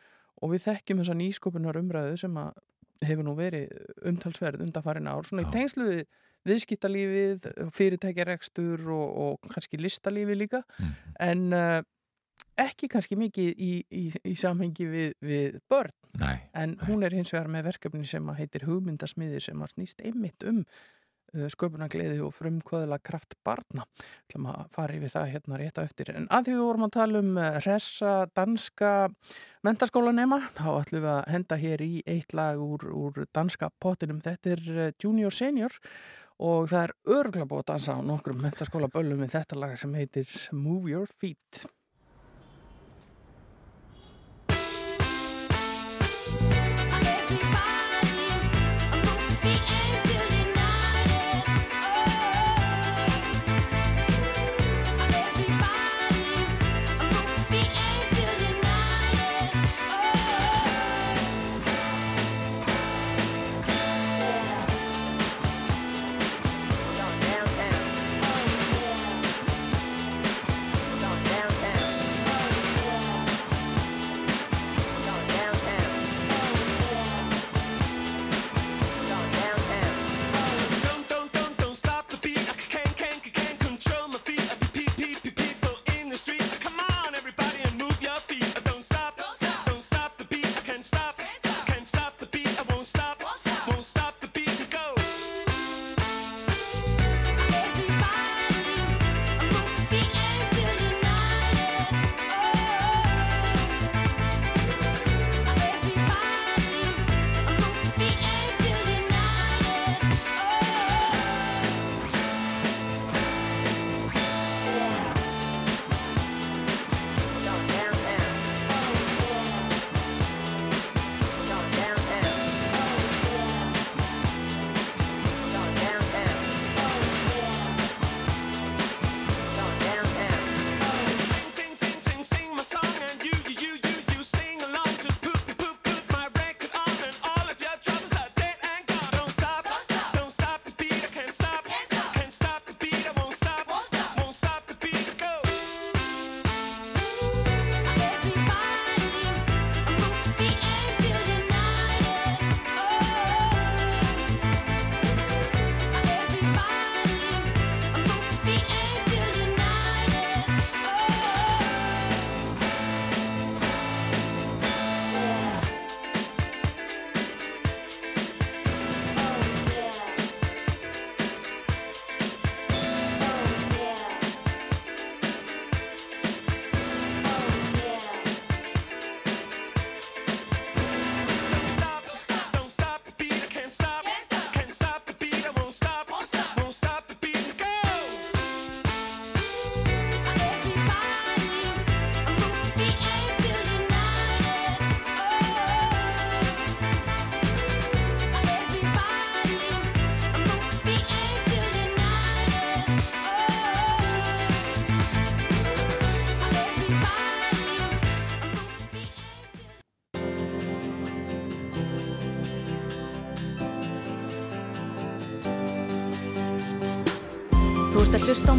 og við þekkjum þessa nýsköpunar umræðu sem að hefur nú verið umtalsverð undanfarin ár, svona í tengslu við viðskiptalífið, fyrirtækjarekstur og, og kannski listalífi líka.
Mm.
en uh, ekki kannski mikið í, í, í samhengi við, við börn
Nei,
en hún er hins vegar með verkefni sem heitir hugmyndasmiðir sem snýst einmitt um uh, sköpunagleiði og frumkvöðla kraft barna. Ætlum að fara yfir það hérna rétt á eftir. En að því við vorum að tala um uh, hressa danska mentaskólanema, þá ætlum við að henda hér í eitt lag úr, úr danska pottinum. Þetta er uh, Junior Senior og það er örgla búið að dansa á nokkrum mentaskóla böllum við þetta lag sem heitir Move Your Feet.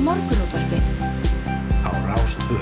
Morgunútvarpið.
Á Rástvö.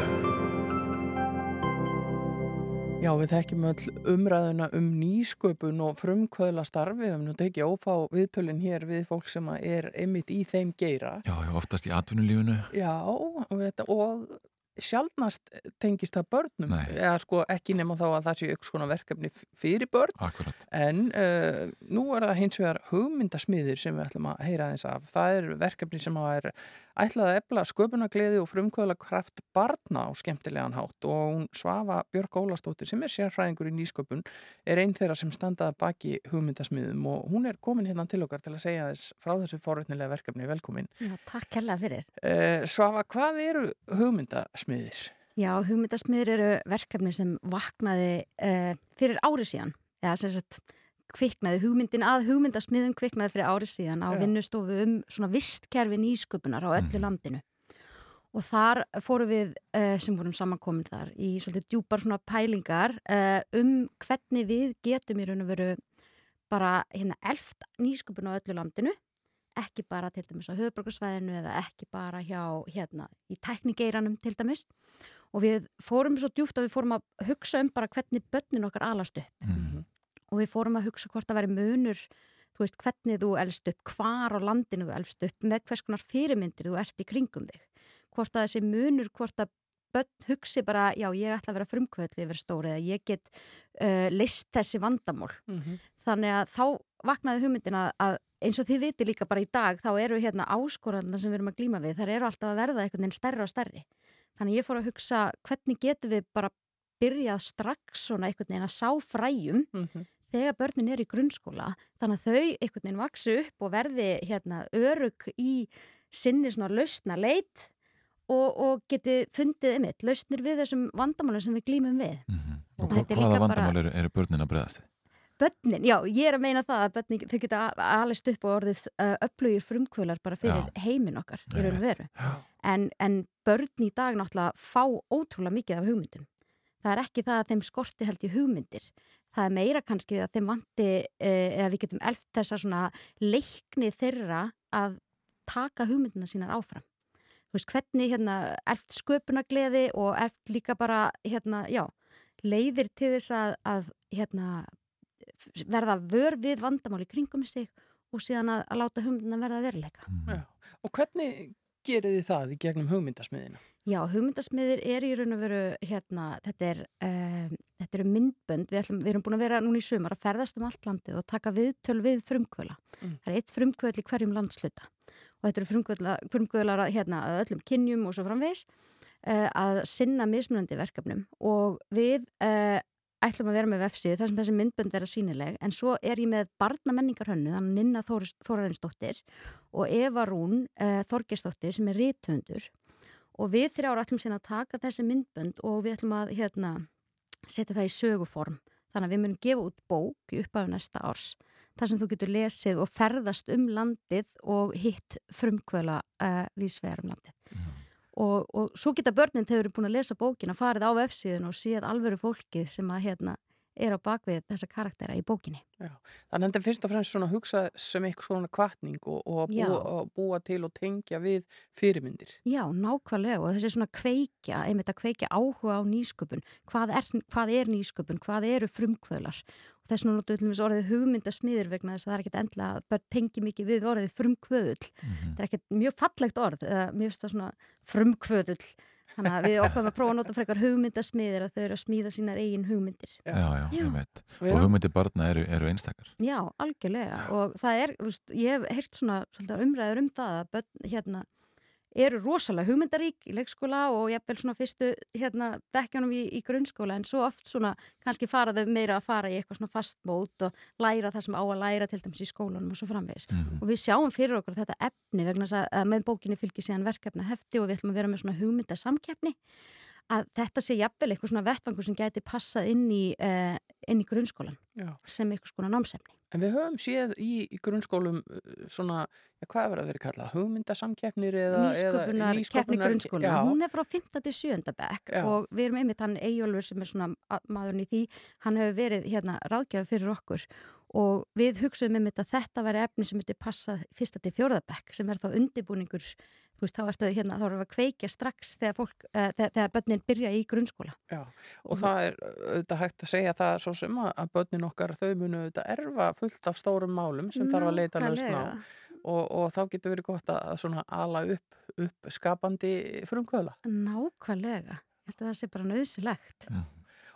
Já, við þekkjum öll umræðuna um nýsköpun og frumkvöðla starfi. Við hefum nú tekið ófá viðtölinn hér við fólk sem er einmitt í þeim geira.
Já, já, oftast í atvinnulífunu.
Já, og, þetta, og sjálfnast tengist það börnum.
Nei.
Eða sko ekki nema þá að það sé ykkur svona verkefni fyrir börn.
Akkurat.
En uh, nú er það hins vegar hugmyndasmiðir sem við ætlum að heyra aðeins af. Það er verkefni sem að er ætlað að efla sköpunagleði og frumkvöðla kraft barna á skemmtilegan hátt og hún Svafa Björk Ólastóttir sem er sérfræðingur í nýsköpun er einn þeirra sem standaði baki hugmyndasmiðum og hún er komin hérna til okkar til að segja þess frá þessu forvétnilega verkefni. Velkomin.
Já, takk hella fyrir.
Uh, Svafa, hvað eru hugmyndasmiðir?
Já, hugmyndasmiður eru verkefni sem vaknaði uh, fyrir ári síðan, eða sem sagt kviknaði hugmyndin að hugmyndasmiðum kviknaði fyrir ári síðan á vinnustofu um svona vistkerfi nýsköpunar á öllu landinu. Og þar fórum við uh, sem vorum samankomin þar í svolítið djúpar svona pælingar uh, um hvernig við getum í raun og veru bara hérna elft nýsköpun á öllu landinu. Ekki bara til dæmis á höfuborgarsvæðinu eða ekki bara hjá hérna í teknigeiranum til dæmis. Og við fórum svo djúft að við fórum að hugsa um bara hvernig börnin okkar alast upp og við fórum að hugsa hvort að veri munur þú veist hvernig þú elst upp, hvar á landinu þú elst upp, með hvers konar fyrirmyndir þú ert í kringum þig. Hvort að þessi munur, hvort að börn hugsi bara, já ég ætla að vera frumkvöldli yfir stóri eða ég get uh, list þessi vandamál. Þannig að þá vaknaði hugmyndin að, eins og þið viti líka bara í dag þá eru hérna áskoranna sem við erum að glíma við þar eru alltaf að verða einhvern veginn stærri og stærri. Þannig ég fór að hugsa hvernig getum við bara byrjað strax svona einhvern veginn að sá fræjum þegar börnin er í grunnskóla þannig að þau einhvern veginn vaksu upp og verði hérna örug í sinni svona lausna leit og, og geti fundið einmitt lausnir við þessum vandamálum sem við glýmum við
Og
Og þetta er
hvaða
líka bara-
vandamál eru, eru börnin að bregðast þið?
Bönnin, já, ég er að meina það að bönnin, þau geta alist upp og orðið uh, upplögir frumkvölar bara fyrir heiminn okkar í raun og veru. En, en börn í dag náttúrulega fá ótrúlega mikið af hugmyndum. Það er ekki það að þeim skorti held í hugmyndir. Það er meira kannski að þeim vanti uh, eða við getum elft þessa svona leikni þeirra að taka hugmyndina sínar áfram. Þú veist, hvernig hérna elft sköpunagleði og elft líka bara hérna, já, leiðir til þess að, að hérna verða vör við vandamál í kringum sig og síðan að, að láta hugmyndina verða veruleika.
Já. Og hvernig gerir þið það í gegnum hugmyndasmiðina?
Já, hugmyndasmiðir er í raun og veru hérna, þetta er, um, þetta eru myndbönd, við, ætlum, við erum búin að vera núna í sumar að ferðast um allt landið og taka viðtöl við frumkvöla.
Mm.
Það er eitt frumkvöl í hverjum landsluta og þetta eru frumkvöla, frumkvölar að, hérna, að öllum kynjum og svo framvegis uh, að sinna mismunandi verkefnum og við uh, ætlum að vera með vefsið þar sem þessi myndbönd vera sínileg en svo er ég með barnamenningarhönnu þannig Ninna Þórarinsdóttir og Eva Rún uh, Þorgesdóttir sem er ríthundur og við þrjára ætlum síðan að taka þessi myndbönd og við ætlum að hérna, setja það í söguform. Þannig að við munum gefa út bók í upphafu næsta árs þar sem þú getur lesið og ferðast um landið og hitt frumkvöla uh, vísvegar um landið. Og, og svo geta börnin þegar eru búin að lesa bókina farið á vefsíðun og séð alvöru fólkið sem að hérna er á bakvið þessa karaktera í bókinni.
Já. Þannig að þetta fyrst og fremst svona að hugsa sem eitthvað svona kvartning og, og að búa, að búa til og tengja við fyrirmyndir.
Já, nákvæmlega og þessi svona kveikja, einmitt að kveikja áhuga á nýsköpun. Hvað er, hvað er nýsköpun? Hvað eru frumkvöðlar? Og þess vegna notu við orðið hugmyndasmiður vegna þess að það er ekkert endla að bara tengi mikið við orðið frumkvöðull. Það er ekkert mjög fallegt orð, eða mjög það svona frumkvöðull. Þannig að við okkur að prófa að nota frekar hugmyndasmiðir að þau eru að smíða sínar eigin hugmyndir.
Já, já,
Já.
ég veit. Og hugmyndir barna eru, eru einstakar.
Já, algjörlega og það er, ég hef heyrt svona umræður um það að börn hérna eru rosalega hugmyndarík í leikskóla og jafnvel svona fyrstu hérna bekkjónum í, í grunnskóla en svo oft svona kannski fara þau meira að fara í eitthvað svona fastmót og læra það sem á að læra til dæmis í skólanum og svo framvegis. Og við sjáum fyrir okkur þetta efni vegna að, að með bókinni fylgir síðan verkefna hefti og við ætlum að vera með svona hugmyndasamkeppni að þetta sé jafnvel eitthvað svona vettvangur sem gæti passað inn í, uh, inn í grunnskólan
Já.
sem eitthvað svona námsefni.
En við höfum séð í, í grunnskólum uh, svona, ja, hvað er verið að vera kallað, hugmyndasamkeppnir eða
Nýsköpunar, keppni grunnskóla,
Já,
hún er frá 5. til 7. bekk
Já.
og við erum einmitt hann Eyjólfur sem er svona maðurinn í því, hann hefur verið hérna ráðgjafi fyrir okkur og við hugsaðum einmitt að þetta væri efni sem myndi passa 1. til 4. bekk sem er þá undibúningur veist, þá ertu hérna, þá erum við að kveikja strax þegar fólk, uh, þegar, þegar börnin byrja í grunnskóla.
Já, og það er auðvitað hægt að segja það svo sem að, börnin okkar þau munu auðvitað erfa fullt af stórum málum sem þarf að leita lausn á og, og þá getur verið gott að svona ala upp, upp skapandi frumkvöla.
Nákvæmlega, ég held að það sé bara nöðsilegt.
Já.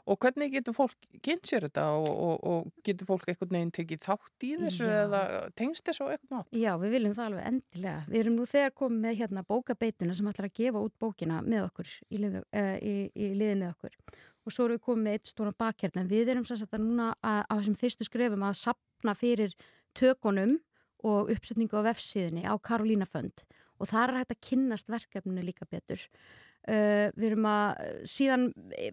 Og hvernig getur fólk kynnt sér þetta og, og, og getur fólk einhvern veginn tekið þátt í þessu Já. eða tengst þessu eitthvað nátt?
Já, við viljum það alveg endilega. Við erum nú þegar komið með hérna bókabeituna sem ætlar að gefa út bókina með okkur, í, liði, uh, í, í liði með okkur. Og svo erum við komið með eitt stóna bakkjörn en við erum sanns að núna að, á þessum fyrstu skrefum að sapna fyrir tökunum og uppsetningu á vefsíðunni á Karolína Fönd og það er hægt að kynnast verkefninu líka betur. Uh, við erum að, síðan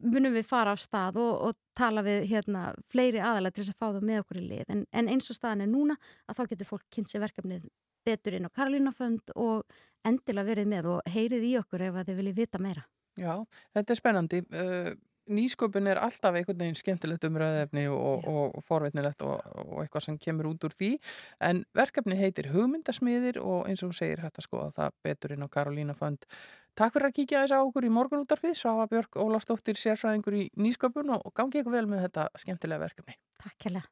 munum við fara á stað og, og tala við hérna fleiri aðalega til þess að fá það með okkur í lið, en, en eins og staðan er núna að þá getur fólk kynnt sér verkefnið betur inn á Karolínafönd og endilega verið með og heyrið í okkur ef þið viljið vita meira.
Já, þetta er spennandi. Uh, nýsköpun er alltaf einhvern veginn skemmtilegt umræðefni og, og, og forveitnilegt og, og eitthvað sem kemur út úr því. En verkefni heitir hugmyndasmiðir og eins og segir hægt að skoða það betur inn á Karolína Fönd Takk fyrir að kíkja þess að okkur í morgunútarfið Svafa Björk Ólastóttir sérfræðingur í nýsköpun og gangi ykkur vel með þetta skemmtilega verkefni.
Takk hella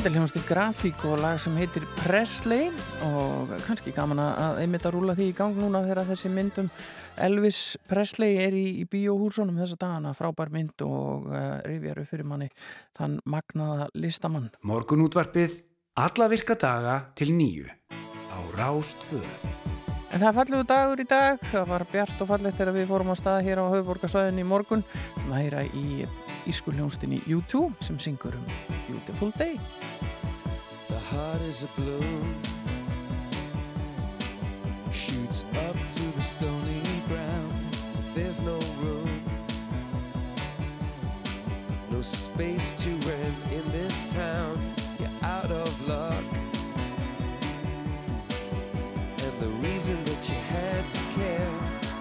Þetta er hljónast í grafík og lag sem heitir Presley og kannski gaman að einmitt að rúla því í gang núna þegar þessi myndum Elvis Presley er í, í bíóhúsunum þessa dagana, frábær mynd og uh, rifjar upp fyrir manni þann magnaða listamann.
Morgun útvarpið, alla virka daga til nýju á Rástföð.
En það fallegu dagur í dag, það var bjart og fallegt þegar við fórum á stað hér á Hauðborgarsvæðin í morgun til að heyra í ískuljónstinni U2 sem syngur um Beautiful Day.
The heart is a bloom Shoots up through the stony ground. There's no room No space to rent in this town. You're out of luck. And the reason that you had to care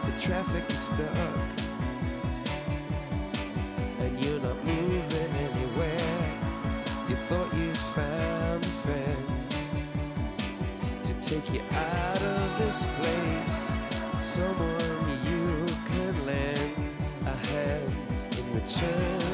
The traffic is stuck you're not moving anywhere You thought you found a friend to take you out of this place. Someone you can lend a hand in return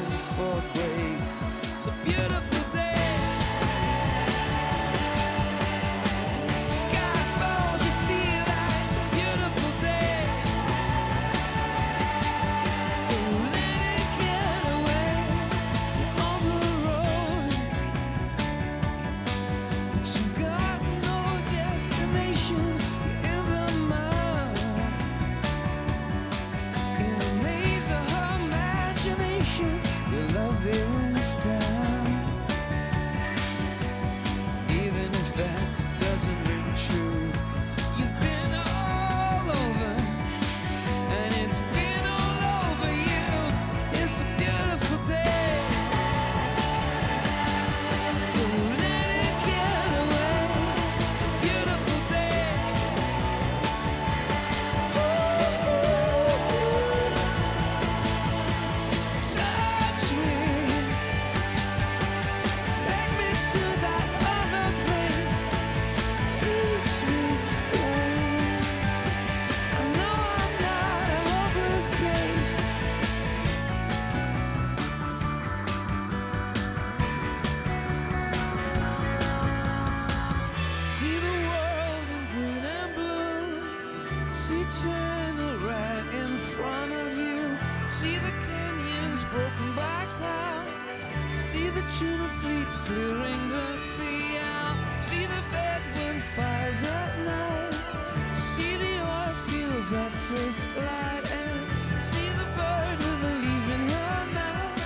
first light. And see the bird with a leaf in her mouth.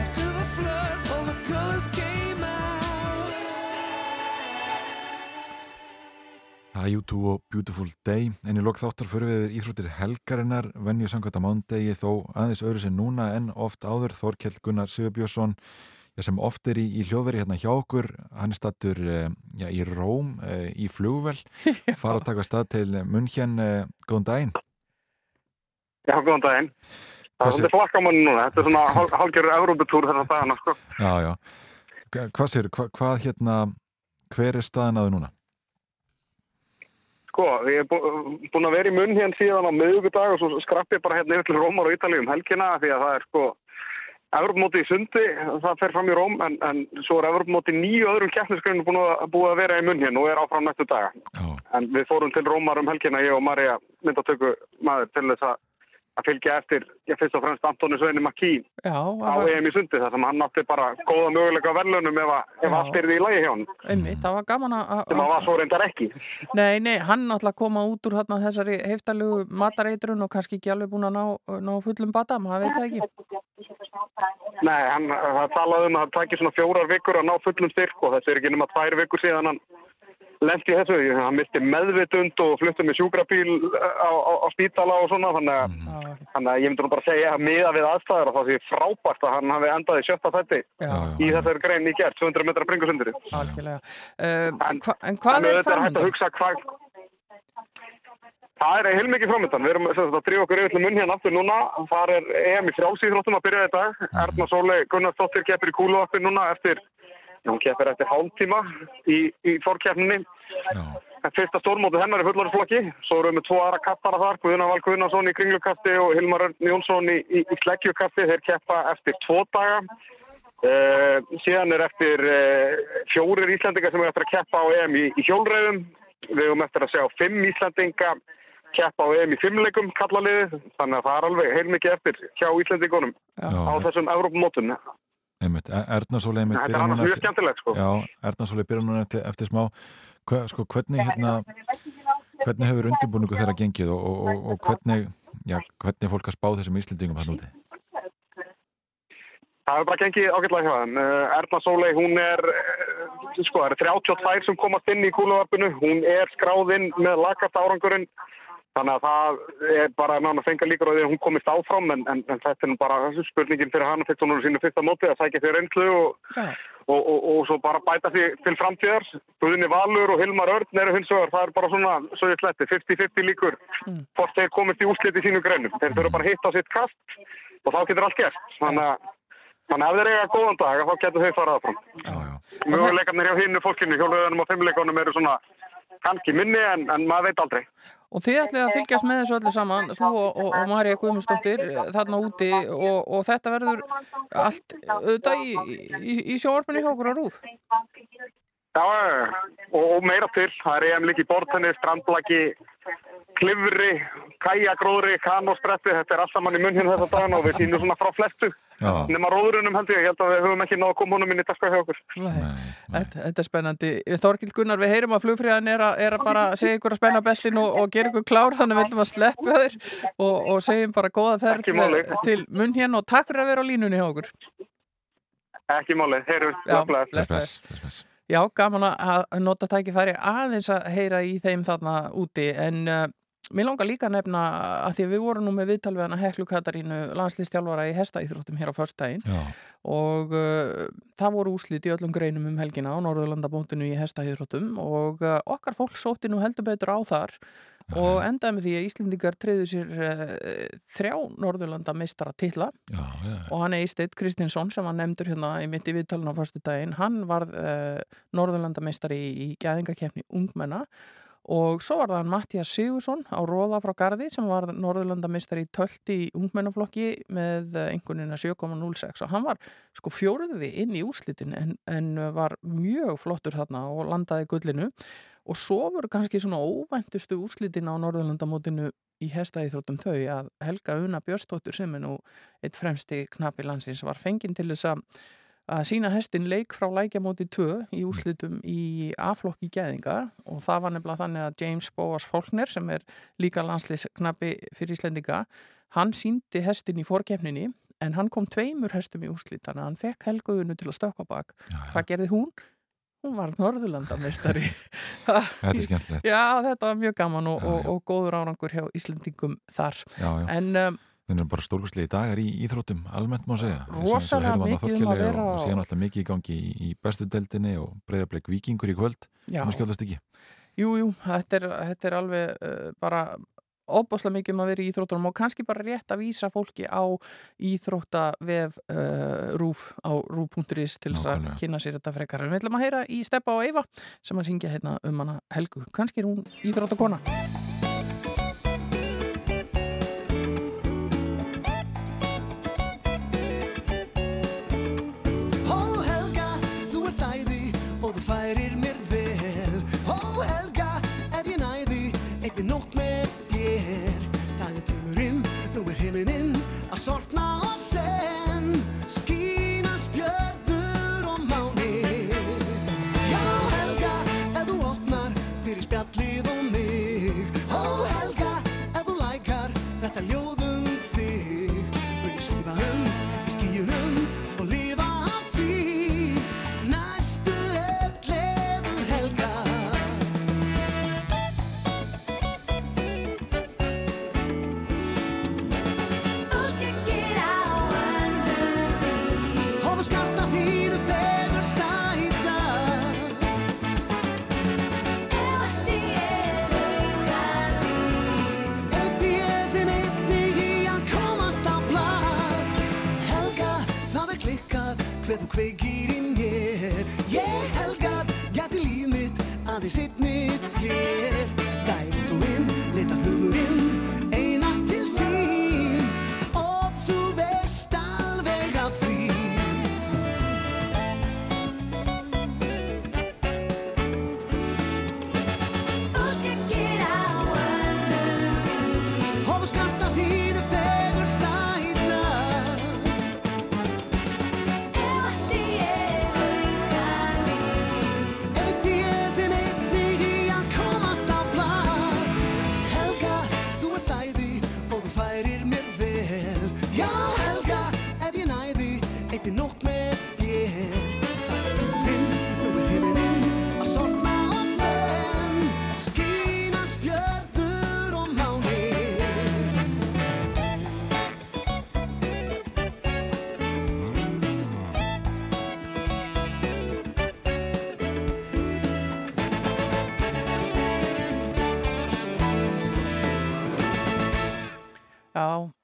After the flood, all the colors came out.
Það er U2 og Beautiful Day en í lok þáttar fyrir við yfir íþróttir helgarinnar venju samkvæmt að mándegi þó aðeins öðru sem núna en oft áður Þorkjell Gunnar Sigurbjörnsson sem oft er í, í hljóðveri hérna hjá okkur hann er stattur eh, já, í Róm eh, í flugvel fara að taka stað til München eh, góðan daginn
Já, góðan daginn. Það er svolítið flakkamann núna. Þetta er svona hál- hálfgerður Európutúr þessar dagana, sko.
Já, já Hva- Hvað sér, hva, hvað hérna hver er staðan aðu núna?
Sko, ég er bú- búinn að vera í munn hérna síðan á miðugudag og svo skrapp ég bara hérna yfir til Rómar og Ítalíu um helgina því að það er sko Evropamóti í sundi, það fer fram í Róm en, en svo er Evropamóti nýju öðrum keppnisgrunum búin að búið að vera í munn hérna og er áfram næstu daga.
Já.
En við fórum til Rómar um helgina, ég og Marja myndatöku maður til þess að að fylgja eftir, ég fyrst og fremst Antoni Sveini Makí
Já,
á EM í sundi þar sem hann átti bara góða möguleika verðlunum ef, ef allt er því í lagi hjá hann
einmitt, það var gaman að...
sem að var svo reyndar ekki.
Nei, nei, hann náttúrulega koma út úr þarna þessari heftalegu matareitrun og kannski ekki alveg búin að ná, ná fullum bata, maður veit það ekki.
Nei, hann, talaði um að það tækir svona fjórar vikur að ná fullum styrk og þessi er ekki nema tvær vikur síðan hann lendi þessu. Hann misti meðvitund og flutti með sjúkrabíl á, á, á spítala og svona þannig að,
Mhm.
þannig að ég myndi nú bara segja að miða við aðstæður og það sé frábært að hann hafi endað í sjötta
Já,
í þessari grein í gerð, 200 metra bringusundri.
algjörlega. Uh, en, hva, en hvað er
þetta er
framöndan?
Það er heilmikið framöndan. Við erum að drífa okkur yfir til munn hérna aftur núna. Þar er EM í frjálsýþróttum að byrja í dag. Erna Sólei Gunnarsdóttir keppir í kúluvarpin núna eftir, hún keppir eftir hálftíma í, í fórkeppninni. Fyrsta stórmótið hennar er fullorðsflokki. Svo erum við með tvo aðra kappara þar, Guðuna Val Guðnason í kringlukasti og Hilmar Örn Jónsson í, í, í sleggjukasti. Þeir keppa eftir tvo daga. Uh, síðan er eftir uh, fjórir Íslandingar sem er eftir að keppa á EM í, í hjólreiðum. Við höfum eftir að sjá fimm Íslandinga keppa á EM í fimmleikum kallaliði. Þannig að það er alveg heilmikið eftir hjá Íslandingunum á þessum Evrópumótun.
Einmitt, E- Erna Sólei einmitt
Þetta er
núna
mjög skemmtilegt sko.
Já, Erna Sólei byrjar núna eftir, eftir smá Hva, sko, hvernig hérna hvernig hefur undirbúningu þeirra gengið og, og, og, og hvernig já, hvernig er fólk að spá þessum íslendingum hann úti?
Það hefur bara gengið ágætlega hjá þeim. Uh, Erna Sólei, hún er, uh, sko, það eru 32 sem komast inn í kúluvarpinu. Hún er skráðinn með lagast árangurinn. Þannig að það er bara nána fengar líkur á því að hún komist áfram en, en, en þetta er nú bara spurningin fyrir hana fyrst hún er sínu fyrsta móti að sækja því reynslu og, og, og, og svo bara bæta því til framtíðar. Guðni Valur og Hilmar Örn eru hins vegar. Það er bara svona, svo ég sletti, 50-50 líkur hvort þeir komist í úslit í sínu greinum. Þeir þurfa bara að hitta á sitt kast og þá getur allt gert. Þannig að Þannig að ef þeir eiga góðan dag, þá getur þau farað áfram. Möguleikarnir hjá hinnu fólkinu, hjólöðunum og fimmleikunum eru svona kannski minni en, en maður veit aldrei.
Og þið ætlið að fylgjast með þessu öllu saman, þú og, og, og Marja Guðmundsdóttir eh, þarna úti og, og þetta verður allt auðvitað í, í, í sjóarpunni hjá okkur á rúf.
Já, og, og meira til. Það er EM líka í bortenni, strandlaki, klifri, kæjagróðri, kanóspretti. Þetta er allt saman í munn hérna þessa dagana og við sýnum svona frá flestu.
Já.
Nefna róðurunum held ég. Ég held að við höfum ekki náðu að koma honum inn í dagskrá hjá okkur.
Þetta, þetta er spennandi. Þorkild Gunnar, við heyrum að flugfríðan er, að- er að bara segja ykkur að spenna beltin og, og gera ykkur klár, þannig við ætlum að sleppa þér og, og segjum bara góða ferð
máli.
til munn hérna og takk fyrir að vera á línunni hjá okkur.
Ekki málið. Heyrum,
Já, gaman að nota tækifæri aðeins að heyra í þeim þarna úti en uh, mér langar líka að nefna að því við vorum nú með viðtal við hana Heklu Katarínu landslýstjálfara í hestaíþróttum hér á
Já.
og uh, það voru úslit í öllum greinum um helgina á Norðurlandabóntinu í hestaíþróttum og uh, okkar fólk sótti nú heldur betur á þar og endaði með því að Íslendingar treyðu sér uh, þrjá Norðurlanda meistara titla
já, já.
og hann Eisteit Kristinsson sem var nefndur hérna í mitt í viðtalinu á förstu daginn, hann varð uh, Norðurlanda meistari í, í gæðingakeppni ungmenna. Og svo var það hann Mattias Sigursson á Róða frá Garði sem var Norðurlanda meistari í tölti í ungmennaflokki með uh, einhvernina 7,06 og hann var sko fjóruði inn í úslitin en, en var mjög flottur þarna og landaði gullinu og svo voru kannski svona óvæntustu úrslitin á Norðurlandamótinu í hestaíþróttum þau að Helga Una Björnstóttur sem er nú eitt fremsti knapi landsins var fenginn til þess að að sína hestin leik frá lækjamóti 2 í úrslitum í A-flokki gæðinga. Og það var nefnilega þannig að James Boas Faulkner sem er líka landslýsknapi fyrir Íslendinga hann síndi hestin í fórkefninni en hann kom tveimur hestum í úrslit þannig að hann fekk Helga Unu til að stökka bak. Hvað gerði hún? Hún var Norðurlandamestari
Þetta er skemmtilegt.
Já, þetta var mjög gaman og, og, og góður árangur hjá Íslendingum þar
Já, já.
En um,
Við erum bara stórkustlega dagar í íþróttum, almennt má segja. Þarna
mikið um að vera
Og síðan alltaf mikið í gangi í, í bestu deldinni og breyðarbleik vikingur í kvöld.
Já.
Það skjóðast ekki.
Jú, jú, þetta er, þetta er alveg uh, bara óbáslega mikið um að vera í íþróttunum og kannski bara rétt að vísa fólki á íþróttavef uh, rúf á rúf.is til þess að kynna sér þetta frekar. En við ætlum að heyra í Steppa og Eyva sem að syngja hérna um hana Helgu. Kannski er hún íþróttakona.
Ó Helga, þú ert æði og þú færir mér vel Ó Helga, ef ég næði einni nótt með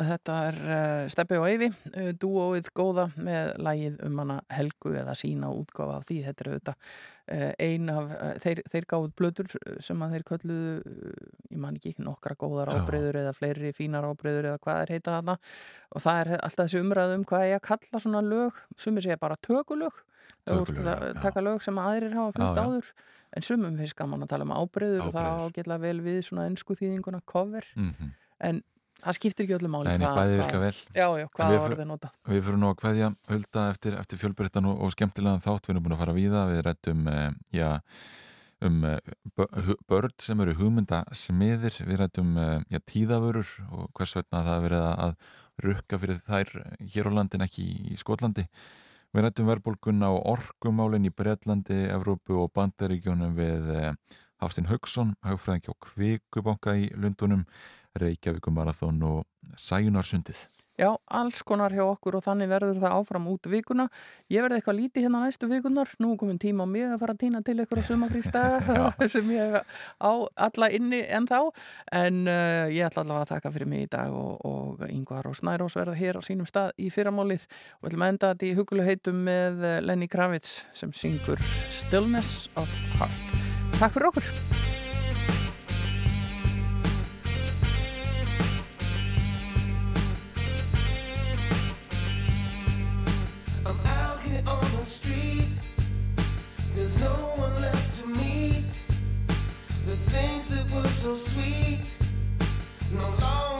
þetta er
uh, Steppi og Eyvi, uh, dúóið góða með lægið um hana Helgu eða sína útgáfa af því. Þetta er auðvitað uh, ein af, þeir, þeir gáðu blöður sem að þeir kölluðu, ég man ekki, nokkra góðar ábreyður eða fleiri fínar ábreyður eða hvað er heita þarna. Og það er alltaf þessi umræð um hvað ég að kalla svona lög, sumir segja bara tökulög,
Tökulög,
taka lög sem aðrir hafa
já.
áður. En sumum finnst gaman að tala um ábreyður og það ágætla vel við svona ennsku þýðinguna cover.
Mhm.
En það skiptir ekki öllu máli.
Nei, bæði virka vel.
Já, já,
En
hvað
við
orðið nota.
Við fyrir nú að kveðja hulda eftir, eftir fjölbreyttan og, og skemmtilegan þátt við erum búin að fara víða, við rættum uh, já, um uh, börn sem eru hugmyndasmiðir við rættum já, tíðavörur og hvers vegna það er verið að, rukka fyrir þær hér á landin ekki í, Skotlandi við rættum verðbólgunna og orkumálin í Breitlandi, Evrópu og Bandaríkjónum við uh, Hafstein Haugsson hagfræðing hjá Kvikubanka í Lundunum Reykjavíkum Marathon og Sæjunarsundið
Já, alls konar hjá okkur og þannig verður það áfram út vikuna. Ég verði eitthvað lítið hérna næstu vikunar. Nú komin tíma á mig að fara að týna til ykkur á sumafrístaga sem ég á alla inni en þá. En uh, ég ætla allavega að þakka fyrir mig í dag og, og Yngvar og Snærós verða hér á sínum stað í fyrramálið og ætlum að enda þetta í huguleg heitum með eh, Lenny Kravitz sem syngur Stillness of Heart. Takk fyrir okkur.
There's no one left to meet. The things that were so sweet no longer